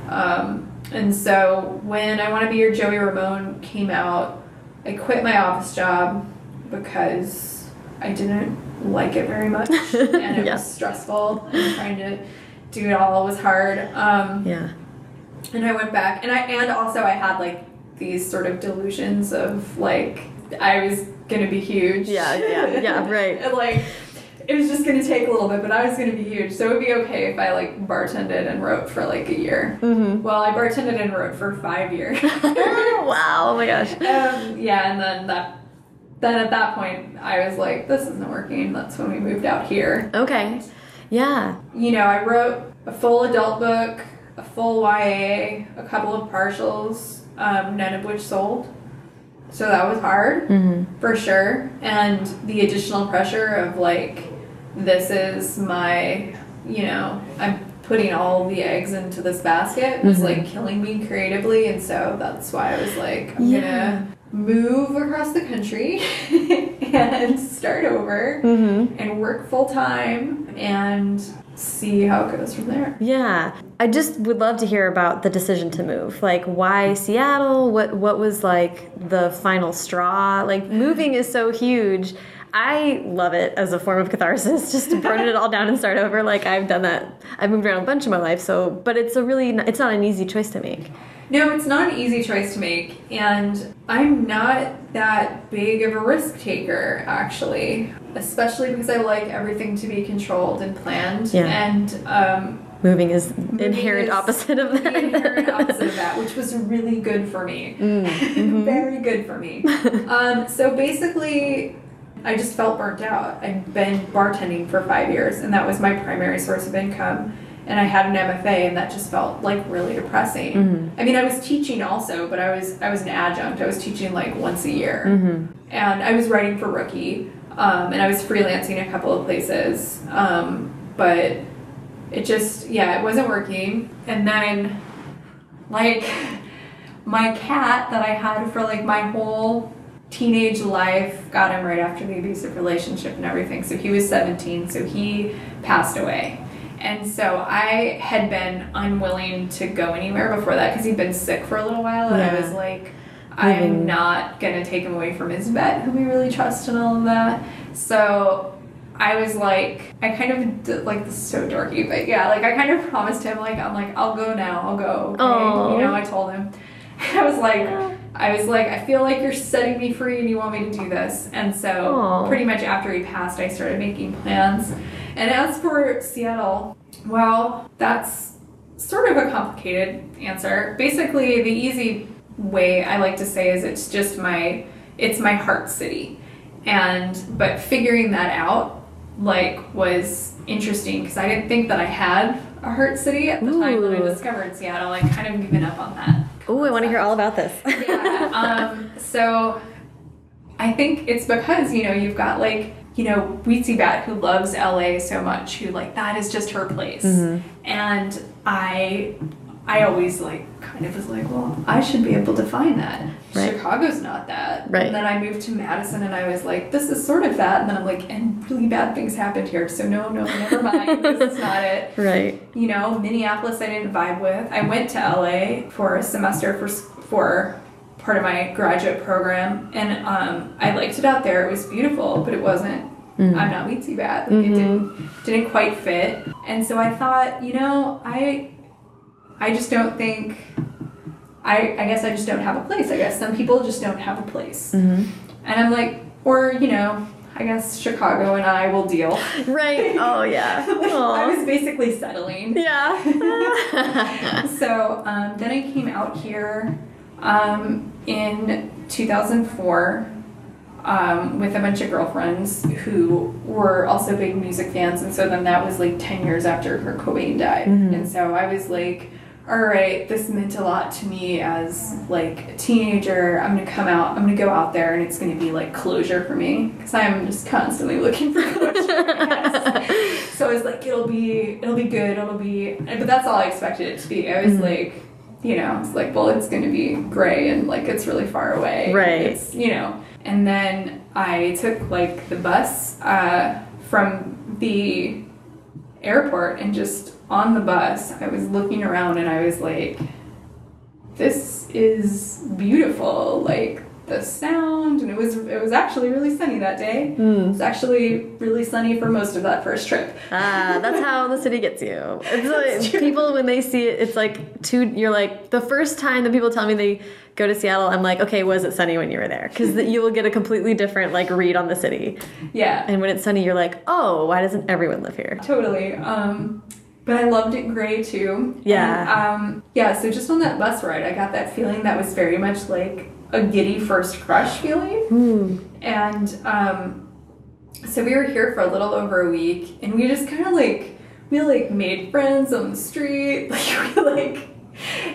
Um, and so when I Want to Be Your Joey Ramone came out, I quit my office job because I didn't like it very much, and it Yeah. was stressful. And trying to do it all was hard. Um, Yeah. and I went back, and I and also I had like these sort of delusions of like I was gonna be huge. Yeah, yeah, yeah, right. and like it was just gonna take a little bit, but I was gonna be huge, so it would be okay if I like bartended and wrote for like a year. Mm-hmm. Well, I bartended and wrote for five years. wow! Oh my gosh. um, yeah, and then that. Then at that point, I was like, "This isn't working." That's when we moved out here. Okay. Yeah. you know, I wrote a full adult book, a full YA, a couple of partials, um, none of which sold. So that was hard Mm-hmm. for sure. And the additional pressure of like, this is my, you know, I'm putting all the eggs into this basket was Mhm. like killing me creatively. And so that's why I was like, I'm Yeah. gonna move across the country and start over Mm-hmm. and work full time and see how it goes from there. Yeah. I just would love to hear about the decision to move. Like why Seattle? What what was like the final straw? Like moving is so huge. I love it as a form of catharsis, just to burn it all down and start over. Like I've done that. I've moved around a bunch of my life, so but it's a really it's not an easy choice to make. No, it's not an easy choice to make, and I'm not that big of a risk taker, actually. Especially because I like everything to be controlled and planned. Yeah. And um, Moving is moving inherent opposite of that. The inherent opposite of that, which was really good for me. Mm-hmm. Very good for me. um, so basically, I just felt burnt out. I'd been bartending for five years, and that was my primary source of income. And I had an MFA, and that just felt like really depressing. Mm-hmm. I mean, I was teaching also, but I was I was an adjunct. I was teaching like once a year, Mm-hmm. and I was writing for Rookie, um, and I was freelancing a couple of places. Um, but it just yeah, it wasn't working. And then like my cat that I had for like my whole teenage life got him right after the abusive relationship and everything. So he was 17, so he passed away. And so I had been unwilling to go anywhere before that because he'd been sick for a little while, and I was like, I'm Moving. not gonna take him away from his vet, who we really trust, and all of that. So I was like, I kind of did, like this is so dorky, but yeah, like I kind of promised him, like I'm like I'll go now, I'll go. Okay? You know, I told him. I was like, I was like, I feel like you're setting me free and you want me to do this. And so, Aw. pretty much after he passed, I started making plans. And as for Seattle, well, that's sort of a complicated answer. Basically, the easy way I like to say is it's just my it's my heart city. And but figuring that out like was interesting because I didn't think that I had a heart city at the time that I discovered Seattle. I kind of given up on that. Oh, I want to hear all about this. yeah. Um, so I think it's because, you know, you've got like, you know, Weetzie Bat who loves LA so much, who like that is just her place. And I I always like kind of was like, well, I should be able to find that. Right. Chicago's not that. Right. And then I moved to Madison and I was like, this is sort of that. And then I'm like, and really bad things happened here. So no, no, never mind. this is not it right. you know, Minneapolis I didn't vibe with. I went to LA for a semester for for part of my graduate program, and um, I liked it out there. It was beautiful, but it wasn't. Mm-hmm. I'm not Weetzie Bat. Like it didn't didn't quite fit, and so I thought, you know, I I just don't think I, I guess I just don't have a place. I guess some people just don't have a place. And I'm like, or, you know, I guess Chicago and I will deal. Right. Oh yeah. I was basically settling. Yeah. So um, then I came out here um, in 2004 um, with a bunch of girlfriends who were also big music fans, and so then that was like 10 years after Kurt Cobain died, and so I was like. All right, this meant a lot to me as like a teenager. I'm gonna come out. I'm gonna go out there, and it's gonna be like closure for me because I'm just constantly looking for closure. So I was like, it'll be, it'll be good, it'll be, but that's all I expected it to be. I was like, you know, it's like, well, it's going to be gray and like it's really far away. Right. It's, you know, and then I took like the bus uh, from the airport and just on the bus, I was looking around and I was like, this is beautiful. Like, the sound and it was it was actually really sunny that day. It was actually really sunny for most of that first trip. Ah, that's how the city gets you. It's like people when they see it, it's like two. You're like the first time that people tell me they go to Seattle, I'm like, okay, was it sunny when you were there? Because you will get a completely different like read on the city. Yeah. And when it's sunny, you're like, oh, why doesn't everyone live here? Totally. Um, but I loved it gray too. Yeah. And, um, yeah. So just on that bus ride, I got that feeling that was very much like a giddy first crush feeling. And um, so we were here for a little over a week, and we just kind of like we like made friends on the street. Like we like.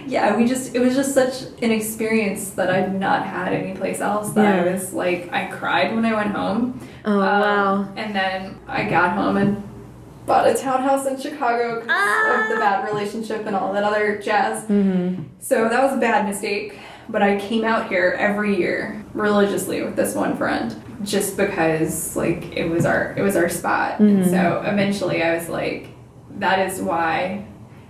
Yeah, we just it was just such an experience that I'd not had anyplace else that I was like I cried when I went home. Oh, wow. And then I got home and bought a townhouse in Chicago because Ah. of the bad relationship and all that other jazz. Mm-hmm. So that was a bad mistake. But I came out here every year religiously with this one friend just because like it was our it was our spot. And Mhm. so eventually I was like that is why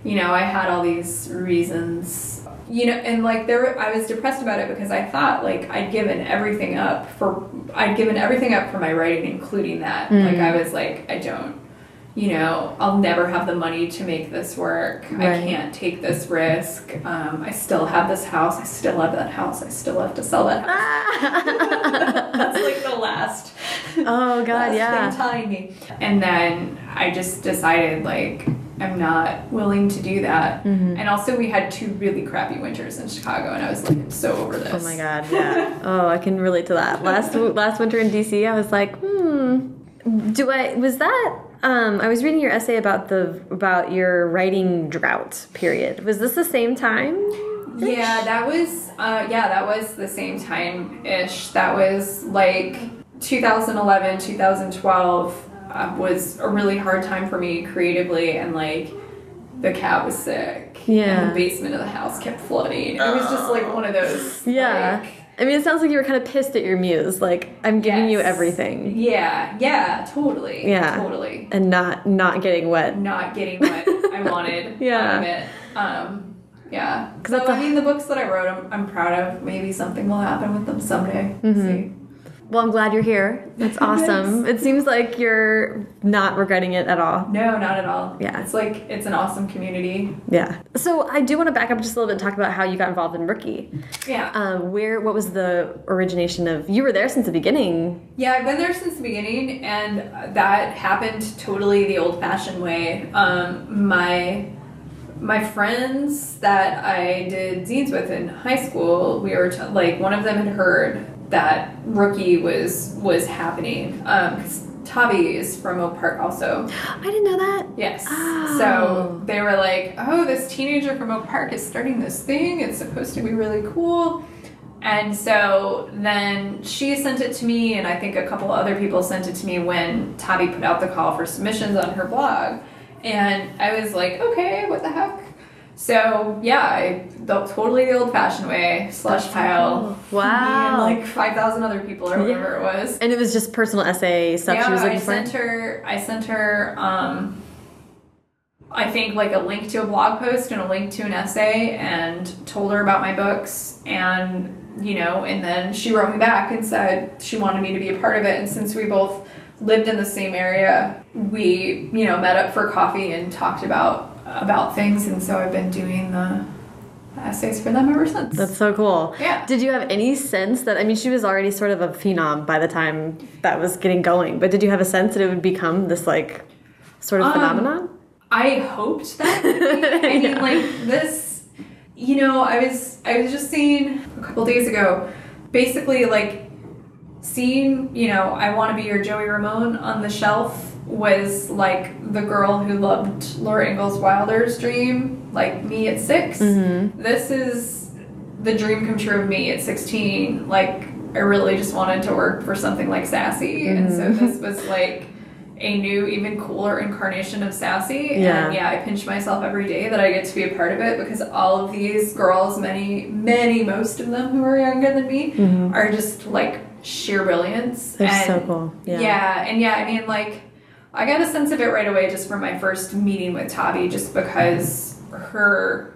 you know I had all these reasons you know and like there I was depressed about it because I thought like I'd given everything up for I'd given everything up for my writing including that. Like Mhm. I was like I don't you know, I'll never have the money to make this work. I can't take this risk. Um, I still have this house. I still have that house. I still have to sell that house. That's like the last. oh God, last yeah. Thing tying me. And then I just decided like I'm not willing to do that. Mhm. And also we had two really crappy winters in Chicago, and I was like, I'm so over this. Oh my God, yeah. Oh, I can relate to that. Last last winter in DC, I was like, hmm. Do I was that? Um, I was reading your essay about the about your writing drought period. Was this the same time? Yeah, that was uh, yeah, that was the same time ish. That was like 2011, 2012 uh, was a really hard time for me creatively, and like the cat was sick. Yeah. and the basement of the house kept flooding. It was just like one of those. Yeah. like, I mean, it sounds like you were kind of pissed at your muse. Like, I'm giving you everything yeah, yeah, totally. Yeah. totally. and not not getting wet. Not getting what I wanted Yeah. out of it. Um, So that's a- I mean, the books that I wrote, I'm, I'm proud of. Maybe something will happen with them someday. Mm-hmm. See. Well, I'm glad you're here. That's awesome. it seems like you're not regretting it at all. No, not at all. Yeah. It's like it's an awesome community. Yeah. So I do want to back up just a little bit and talk about how you got involved in Rookie. Yeah. Um, where what was the origination of? You were there since the beginning. yeah, I've been there since the beginning, and that happened totally the old-fashioned way. Um, my my friends that I did zines with in high school, we were t- like one of them had heard that Rookie was was happening. Um, Tavi is from Oak Park also. I didn't know that. Yes. Oh. So they were like, oh, this teenager from Oak Park is starting this thing. It's supposed to be really cool. And so then she sent it to me, and I think a couple other people sent it to me when Tavi put out the call for submissions on her blog. And I was like, okay, what the heck? So yeah, I the totally the old fashioned way, slush pile. cool. Me Wow. and like five thousand other people or whatever it was. And it was just personal essay stuff Yeah, she was I for. sent her. I sent her. Um, I think like a link to a blog post and a link to an essay, and told her about my books, and you know, and then she wrote me back and said she wanted me to be a part of it, and since we both lived in the same area, we you know met up for coffee and talked about about things, and so I've been doing the essays for them ever since. That's so cool. Yeah. Did you have any sense that I mean she was already sort of a phenom by the time that was getting going, but did you have a sense that it would become this like sort of Um, phenomenon? I hoped that. I mean, Yeah. like this. You know, I was I was just seeing a couple days ago, basically like seeing. You know, I want to be your Joey Ramone on the shelf was like the girl who loved Laura Ingalls Wilder's dream, like me at 6 Mm-hmm. This is the dream come true of me at sixteen. Like I really just wanted to work for something like Sassy, and so Mm-hmm. this was like a new, even cooler incarnation of Sassy. Yeah. And yeah, I pinch myself every day that I get to be a part of it because all of these girls, many, many, most of them who are younger than me, are just like sheer brilliance. They're and, so cool. Yeah. Yeah, and yeah, I mean, like, I got a sense of it right away just from my first meeting with Tavi, just because her,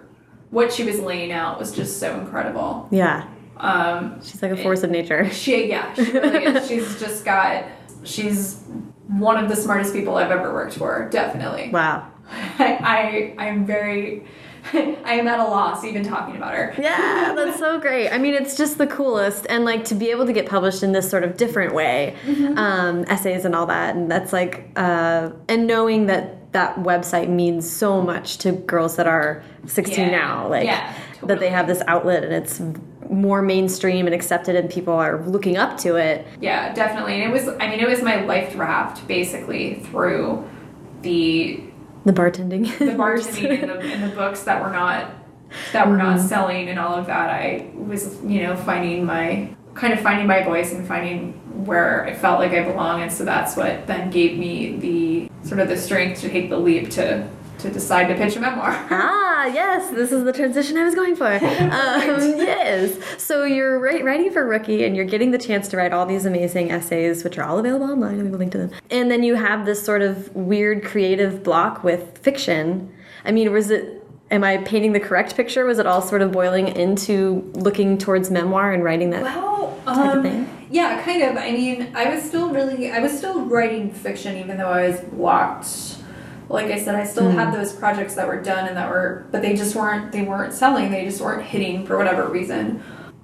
what she was laying out was just so incredible. Yeah. Um, She's like a force of nature. she, yeah, she really is. She's just got, she's one of the smartest people I've ever worked for, definitely. Wow. I, I, I'm very, I am at a loss even talking about her. Yeah, that's so great. I mean, it's just the coolest, and like to be able to get published in this sort of different way, Mm-hmm. um, essays and all that, and that's like, uh, and knowing that that website means so much to girls that are 16 Yeah. now, like Yeah, that they have this outlet and it's more mainstream and accepted, and people are looking up to it. Yeah, definitely. And it was, I mean, it was my life raft basically through the The bartending, the bartending and the, and the books that were not that were not mm-hmm. selling and all of that. I was, you know, finding my kind of finding my voice and finding where I felt like I belong, and so that's what then gave me the sort of the strength to take the leap to to decide to pitch a memoir. Ah, yes, this is the transition I was going for. Um, yes. So you're writing for Rookie and you're getting the chance to write all these amazing essays, which are all available online. and we will link to them. And then you have this sort of weird creative block with fiction. I mean, was it. Am I painting the correct picture? Was it all sort of boiling into looking towards memoir and writing that? Well, of um, thing? yeah, kind of. I mean, I was still really, I was still writing fiction, even though I was blocked. Like I said, I still Hmm. had those projects that were done and that were, but they just weren't, they weren't selling. They just weren't hitting for whatever reason.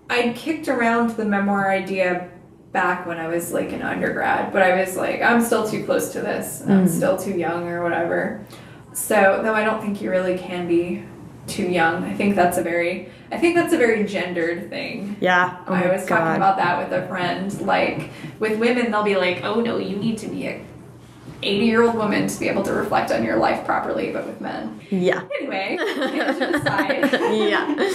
I kicked around the memoir idea back when I was like an undergrad, but I was like, I'm still too close to this. I'm Hmm. still too young or whatever. So, though I don't think you really can be too young. I think that's a very, I think that's a very gendered thing. Yeah. Oh I was talking about that with a friend. Like with women, they'll be like, "Oh no, you need to be a 80 year old woman to be able to reflect on your life properly." But with men, Yeah. anyway, yeah.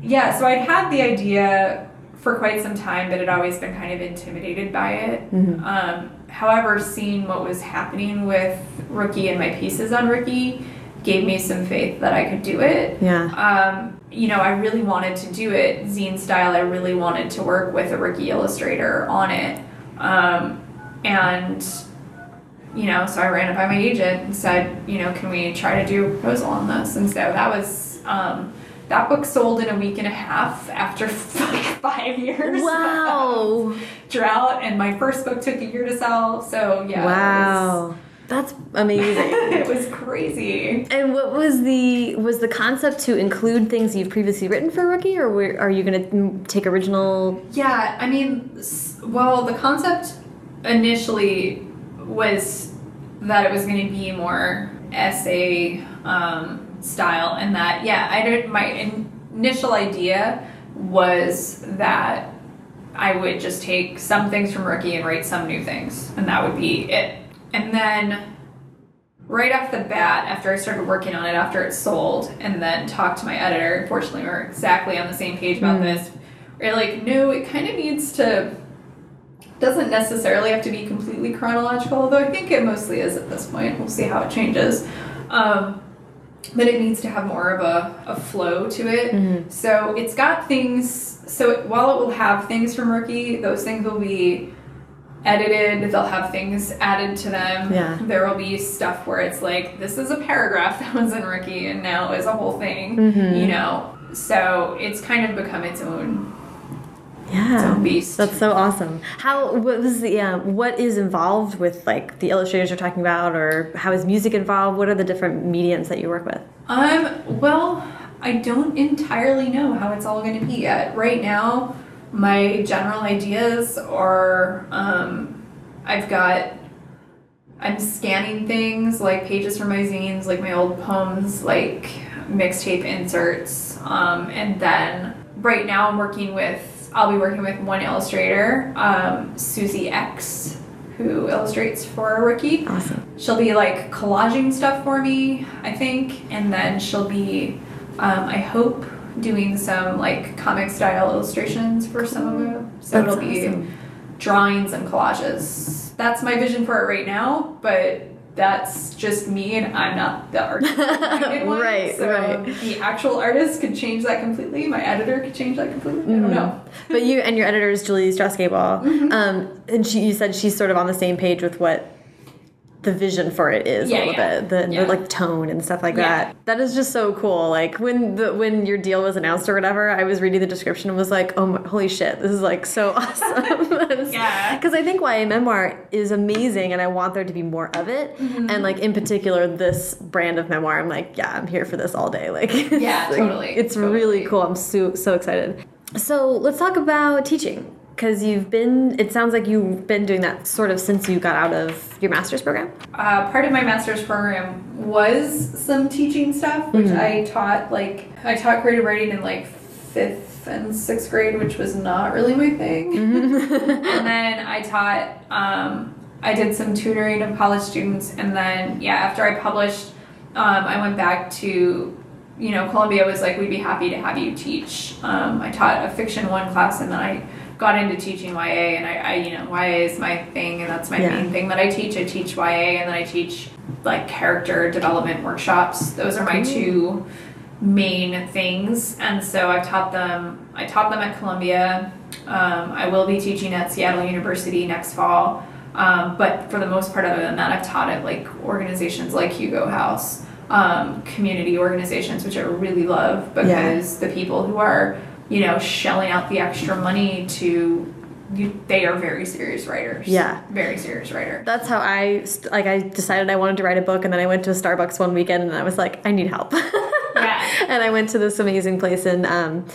yeah. So I'd had the idea for quite some time, but had always been kind of intimidated by it. Mm-hmm. Um, however, seeing what was happening with Rookie and my pieces on Rookie gave me some faith that I could do it Yeah. um, you know, I really wanted to do it zine style. I really wanted to work with a rookie illustrator on it. Um, and, you know, so I ran it by my agent and said, you know, can we try to do a proposal on this? And so that was, um, that book sold in a week and a half after five, five years. of Wow. drought. And my first book took a year to sell. So, yeah. Wow. That's amazing. It was, crazy. And what was the was the concept to include things you've previously written for Rookie, or were, are you going to take original? Yeah, I mean, well, the concept initially was that it was going to be more essay um, style, and that yeah, I did my in- initial idea was that I would just take some things from Rookie and write some new things, and that would be it. And then right off the bat, after I started working on it, after it sold, and then talked to my editor, unfortunately, we are exactly on the same page about this. We're like, no, it kind of needs to, doesn't necessarily have to be completely chronological, although I think it mostly is at this point. We'll see how it changes. Um, but it needs to have more of a, a flow to it. So it's got things, so it, while it will have things from Rookie, those things will be edited, they'll have things added to them. Yeah. There will be stuff where it's like, this is a paragraph that was in Rookie and now is a whole thing, Mm-hmm. you know? So it's kind of become its own, Yeah, that's so awesome. How what was the what is involved with like the illustrators you're talking about, or how is music involved? What are the different mediums that you work with? Um, well, I don't entirely know how it's all going to be yet. Right now, my general ideas are um, I've got I'm scanning things like pages from my zines, like my old poems, like mixtape inserts, um, and then right now I'm working with I'll be working with one illustrator, um, Susie X, who illustrates for Rookie. Awesome. She'll be like collaging stuff for me, I think, and then she'll be, um, I hope, doing some like comic style illustrations for some of them. So That's it'll be awesome. drawings and collages. That's my vision for it right now, but that's just me, and I'm not the artist. Right, so right. The actual artist could change that completely. My editor could change that completely. I Mm-hmm. don't know. but you and your editor is Julie Strauss-Gabel, Mm-hmm. um, and she you said she's sort of on the same page with what the vision for it is Yeah, a little yeah. bit, the, Yeah. the like tone and stuff like that. That is just so cool. Like when the when your deal was announced or whatever, I was reading the description and was like, oh my, holy shit, this is like so awesome. Yeah. because I think YA memoir is amazing, and I want there to be more of it. Mm-hmm. And like in particular, this brand of memoir, I'm like, yeah, I'm here for this all day. Like, Yeah, it's, totally, It's really cool. I'm so so excited. So let's talk about teaching because you've been. It sounds like you've been doing that sort of since you got out of your master's program. uh, part of my master's program was some teaching stuff, which I taught like I taught creative writing in like fifth and sixth grade, which was not really my thing. and then I taught. Um, I did some tutoring of college students, and then yeah, after I published, um, I went back to. You know, Columbia was like, we'd be happy to have you teach. Um, I taught a fiction one class, and then I got into teaching YA, and I, I you know, YA is my thing, and that's my Yeah. main thing that I teach. I teach YA, and then I teach like character development workshops. Those are my two main things, and so I've taught them. I taught them at Columbia. Um, I will be teaching at Seattle University next fall. Um, but for the most part, other than that, I've taught at like organizations like Hugo House, um, community organizations, which I really love because the people who are, you know, shelling out the extra money to, you, they are very serious writers. Yeah. very serious writer. That's how I like. I decided I wanted to write a book, and then I went to a Starbucks one weekend, and I was like, I need help. Yeah. and I went to this amazing place in. Um,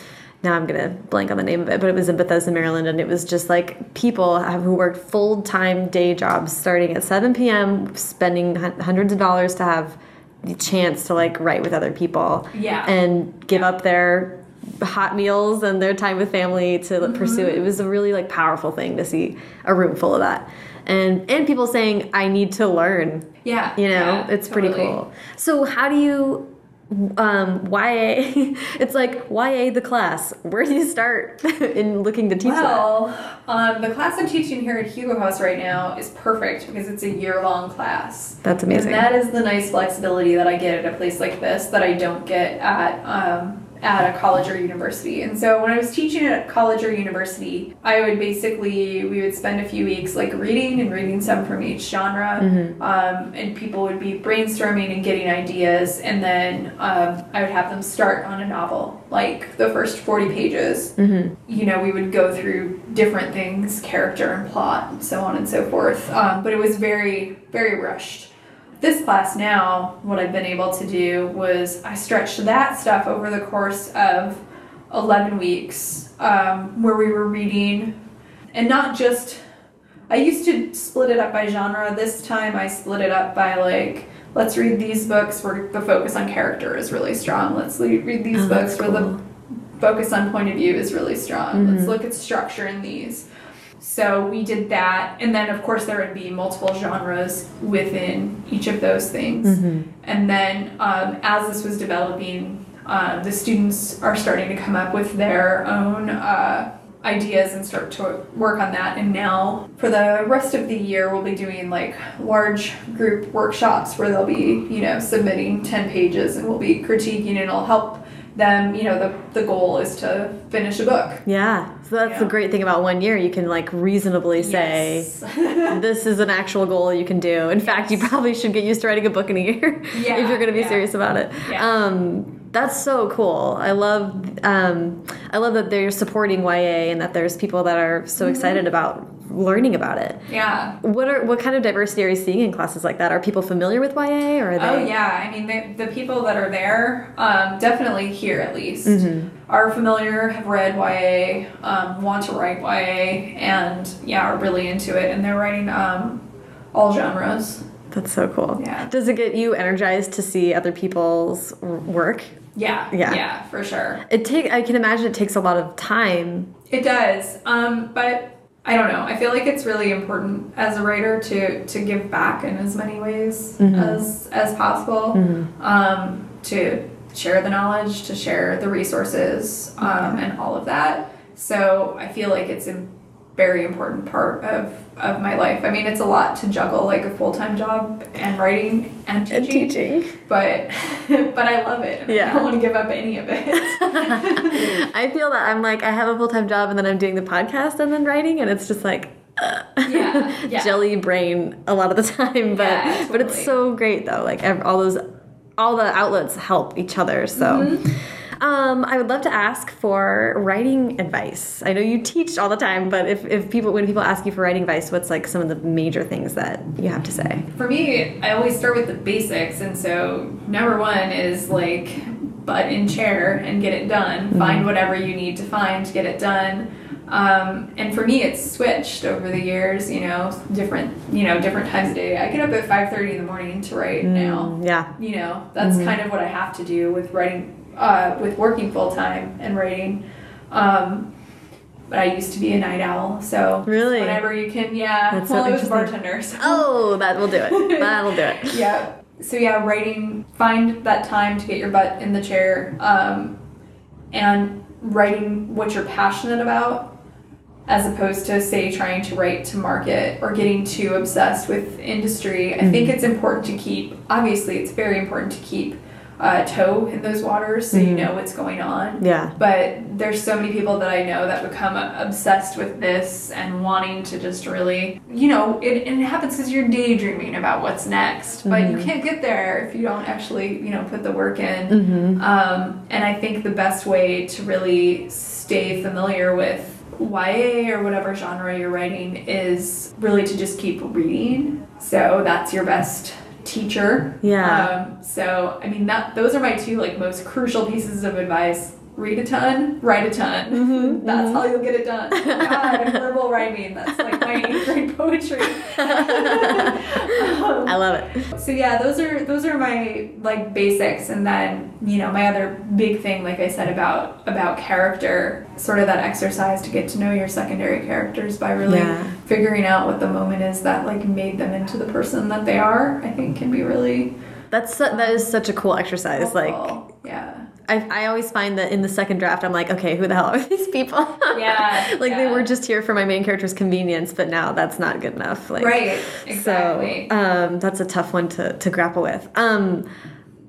now I'm gonna blank on the name of it, but it was in Bethesda, Maryland, and it was just like people who worked full time day jobs, starting at 7 p.m., spending hun- hundreds of dollars to have the chance to like write with other people, Yeah. and give up their hot meals and their time with family to Mm-hmm. pursue it. It was a really like powerful thing to see a room full of that. And, and people saying I need to learn Yeah. you know yeah, it's pretty cool so how do you um ya it's like ya the class where do you start in looking to teach that Well, um, the class I'm teaching here at Hugo House right now is perfect because it's a year long class. that's amazing And that is the nice flexibility that I get at a place like this that I don't get at um, at a college or university. And so when I was teaching at college or university, I would basically we would spend a few weeks like reading and reading some from each genre, um, and people would be brainstorming and getting ideas, and then um, I would have them start on a novel, like the first forty pages you know, we would go through different things, character and plot, and so on and so forth. Um, but it was very, very rushed. This class now, what I've been able to do was I stretched that stuff over the course of 11 weeks, um, where we were reading, and not just. I used to split it up by genre. This time I split it up by like, let's read these books where the focus on character is really strong. Let's read these Oh, books where the focus on point of view is really strong. Mm-hmm. Let's look at structure in these. So we did that, and then of course there would be multiple genres within each of those things. Mm-hmm. And then um, as this was developing, um, the students are starting to come up with their own uh, ideas and start to work on that. And now for the rest of the year, we'll be doing like large group workshops where they'll be, you know, submitting 10 pages and we'll be critiquing and it'll help them, you know, the, the goal is to finish a book. yeah so that's the great thing about one year you can like reasonably say Yes. this is an actual goal you can do in fact you probably should get used to writing a book in a year Yeah, if you're going to be yeah. serious about it Yeah. um that's so cool i love um i love that they're supporting ya and that there's people that are so Mm-hmm. excited about learning about it. Yeah. What are what kind of diversity are you seeing in classes like that? Are people familiar with YA or are they? Oh yeah, I mean the, the people that are there, um, definitely here at least, Mm-hmm. are familiar, have read YA, um, want to write YA, and yeah, are really into it, and they're writing um, all genres. That's so cool. Yeah. Does it get you energized to see other people's work? Yeah, Yeah. yeah, for sure. It take I can imagine it takes a lot of time. It does, um, but I don't know. I feel like it's really important as a writer to to give back in as many ways as as possible. Um, to share the knowledge, to share the resources, um, and all of that. So I feel like it's a very important part of of my life. I mean, it's a lot to juggle, like a full time job and writing and teaching. And teaching. But but I love it. and I don't want to give up any of it. I feel that I'm like I have a full time job and then I'm doing the podcast and then writing and it's just like uh, Yeah, yeah. jelly brain a lot of the time. But Yeah, but it's so great though. Like all those all the outlets help each other. So. Mm-hmm. Um, I would love to ask for writing advice. I know you teach all the time, but if, if people when people ask you for writing advice, what's like some of the major things that you have to say? For me, I always start with the basics, and so number one is like butt in chair and get it done. Find whatever you need to find to get it done. Um, and for me, it's switched over the years. You know, different you know different times of day. I get up at five thirty in the morning to write now. Yeah. You know, that's kind of what I have to do with writing, uh, with working full time and writing. Um, but I used to be a night owl, so Really? whenever you can, yeah. That's so well, I was a bartender, so Oh, that will do it. That'll do it. yeah. So yeah, writing. Find that time to get your butt in the chair, um, and writing what you're passionate about, as opposed to say trying to write to market or getting too obsessed with industry. I think it's important to keep. Obviously, it's very important to keep uh, toe in those waters so you know what's going on. Yeah. But there's so many people that I know that become obsessed with this and wanting to just really, you know, it, it happens because you're daydreaming about what's next. But you can't get there if you don't actually, you know, put the work in. Um, and I think the best way to really stay familiar with YA or whatever genre you're writing is really to just keep reading. So that's your best teacher. Yeah. Um, so I mean that those are my two like most crucial pieces of advice. Read a ton, write a ton. Mm-hmm, That's how you'll get it done. God, verbal writing. That's like my eighth grade poetry. I love it. So yeah, those are those are my like basics, and then you know my other big thing, like I said about about character, sort of that exercise to get to know your secondary characters by really Yeah. figuring out what the moment is that like made them into the person that they are. I think can be really That's su- that is such a cool exercise. Like yeah. I, I always find that in the second draft, I'm like, okay, who the hell are these people? Yeah, like they were just here for my main character's convenience, but now that's not good enough. Like, Right, exactly. So um, that's a tough one to, to grapple with. Um,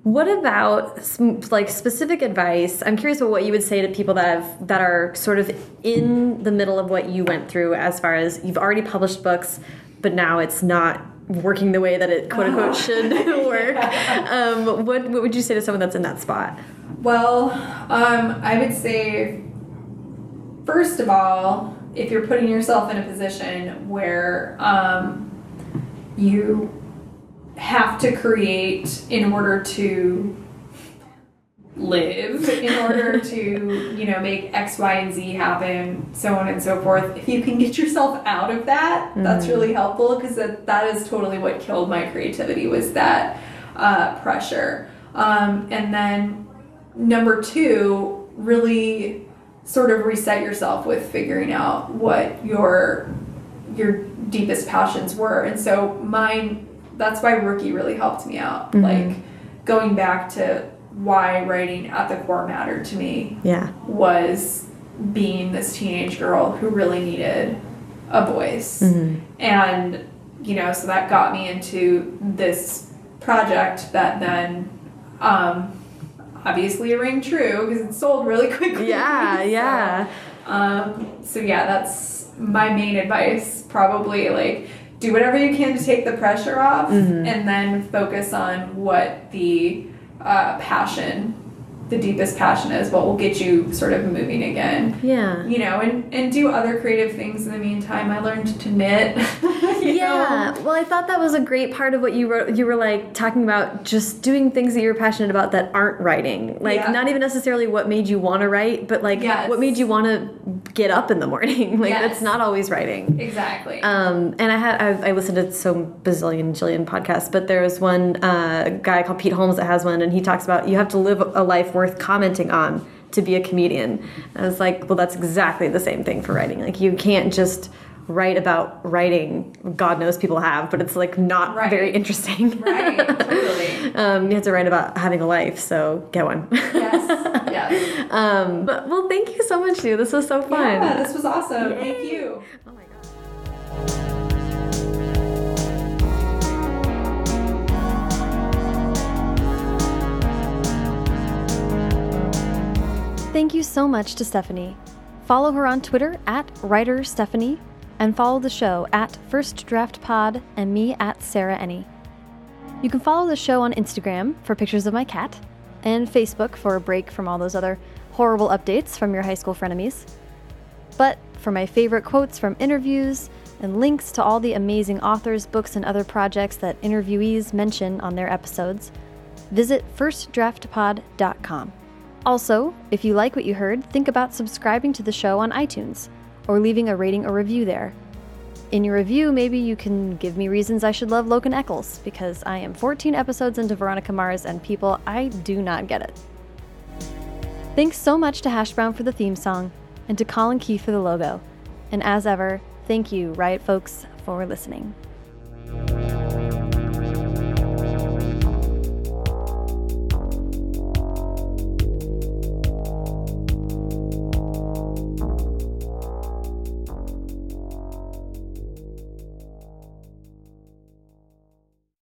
what about some, like specific advice? I'm curious about what you would say to people that have that are sort of in the middle of what you went through, as far as you've already published books, but now it's not working the way that it quote unquote should work. Um, what what would you say to someone that's in that spot? Well, um, I would say, first of all, if you're putting yourself in a position where um, you have to create in order to live, in order to, you know, make X, Y, and Z happen, so on and so forth, if you can get yourself out of that, that's really helpful because that, that is totally what killed my creativity was that uh, pressure. Um, and then number two, really sort of reset yourself with figuring out what your your deepest passions were. And so mine that's why rookie really helped me out. Like going back to why writing at the core mattered to me Yeah. was being this teenage girl who really needed a voice. And, you know, so that got me into this project that then um, obviously rang true because it sold really quickly. Yeah, So, yeah. um, so yeah, that's my main advice. Probably like do whatever you can to take the pressure off, Mm-hmm. and then focus on what the uh, passion the deepest passion is, what will get you sort of moving again. Yeah. You know, and, and do other creative things in the meantime. I learned to knit. yeah. Know? Well, I thought that was a great part of what you wrote. You were like talking about just doing things that you're passionate about that aren't writing. Like, yeah. not even necessarily what made you want to write, but like yes. what made you want to get up in the morning. like, yes. that's not always writing. Exactly. Um, and I had, I, I listened to some bazillion, jillion podcasts, but there was one uh, guy called Pete Holmes that has one, and he talks about you have to live a life worth commenting on to be a comedian. And I was like, well, that's exactly the same thing for writing. Like, you can't just write about writing. God knows people have, but it's like not right. very interesting. Right, totally. um, you have to write about having a life, so get one. yes, yes. Um, but, well, thank you so much, Sue. This was so fun. Yeah, this was awesome. Yay. Thank you. Oh my God. Thank you so much to Stephanie. Follow her on Twitter at writer Stephanie, and follow the show at First Draft Pod and me at Sarah Enni. You can follow the show on Instagram for pictures of my cat, and Facebook for a break from all those other horrible updates from your high school frenemies. But for my favorite quotes from interviews and links to all the amazing authors, books, and other projects that interviewees mention on their episodes, visit firstdraftpod.com. Also, if you like what you heard, think about subscribing to the show on iTunes or leaving a rating or review there. In your review, maybe you can give me reasons I should love Logan Echolls, because I am 14 episodes into Veronica Mars and people, I do not get it. Thanks so much to Hash Brown for the theme song, and to Colin Keith for the logo. And as ever, thank you, Riot folks, for listening.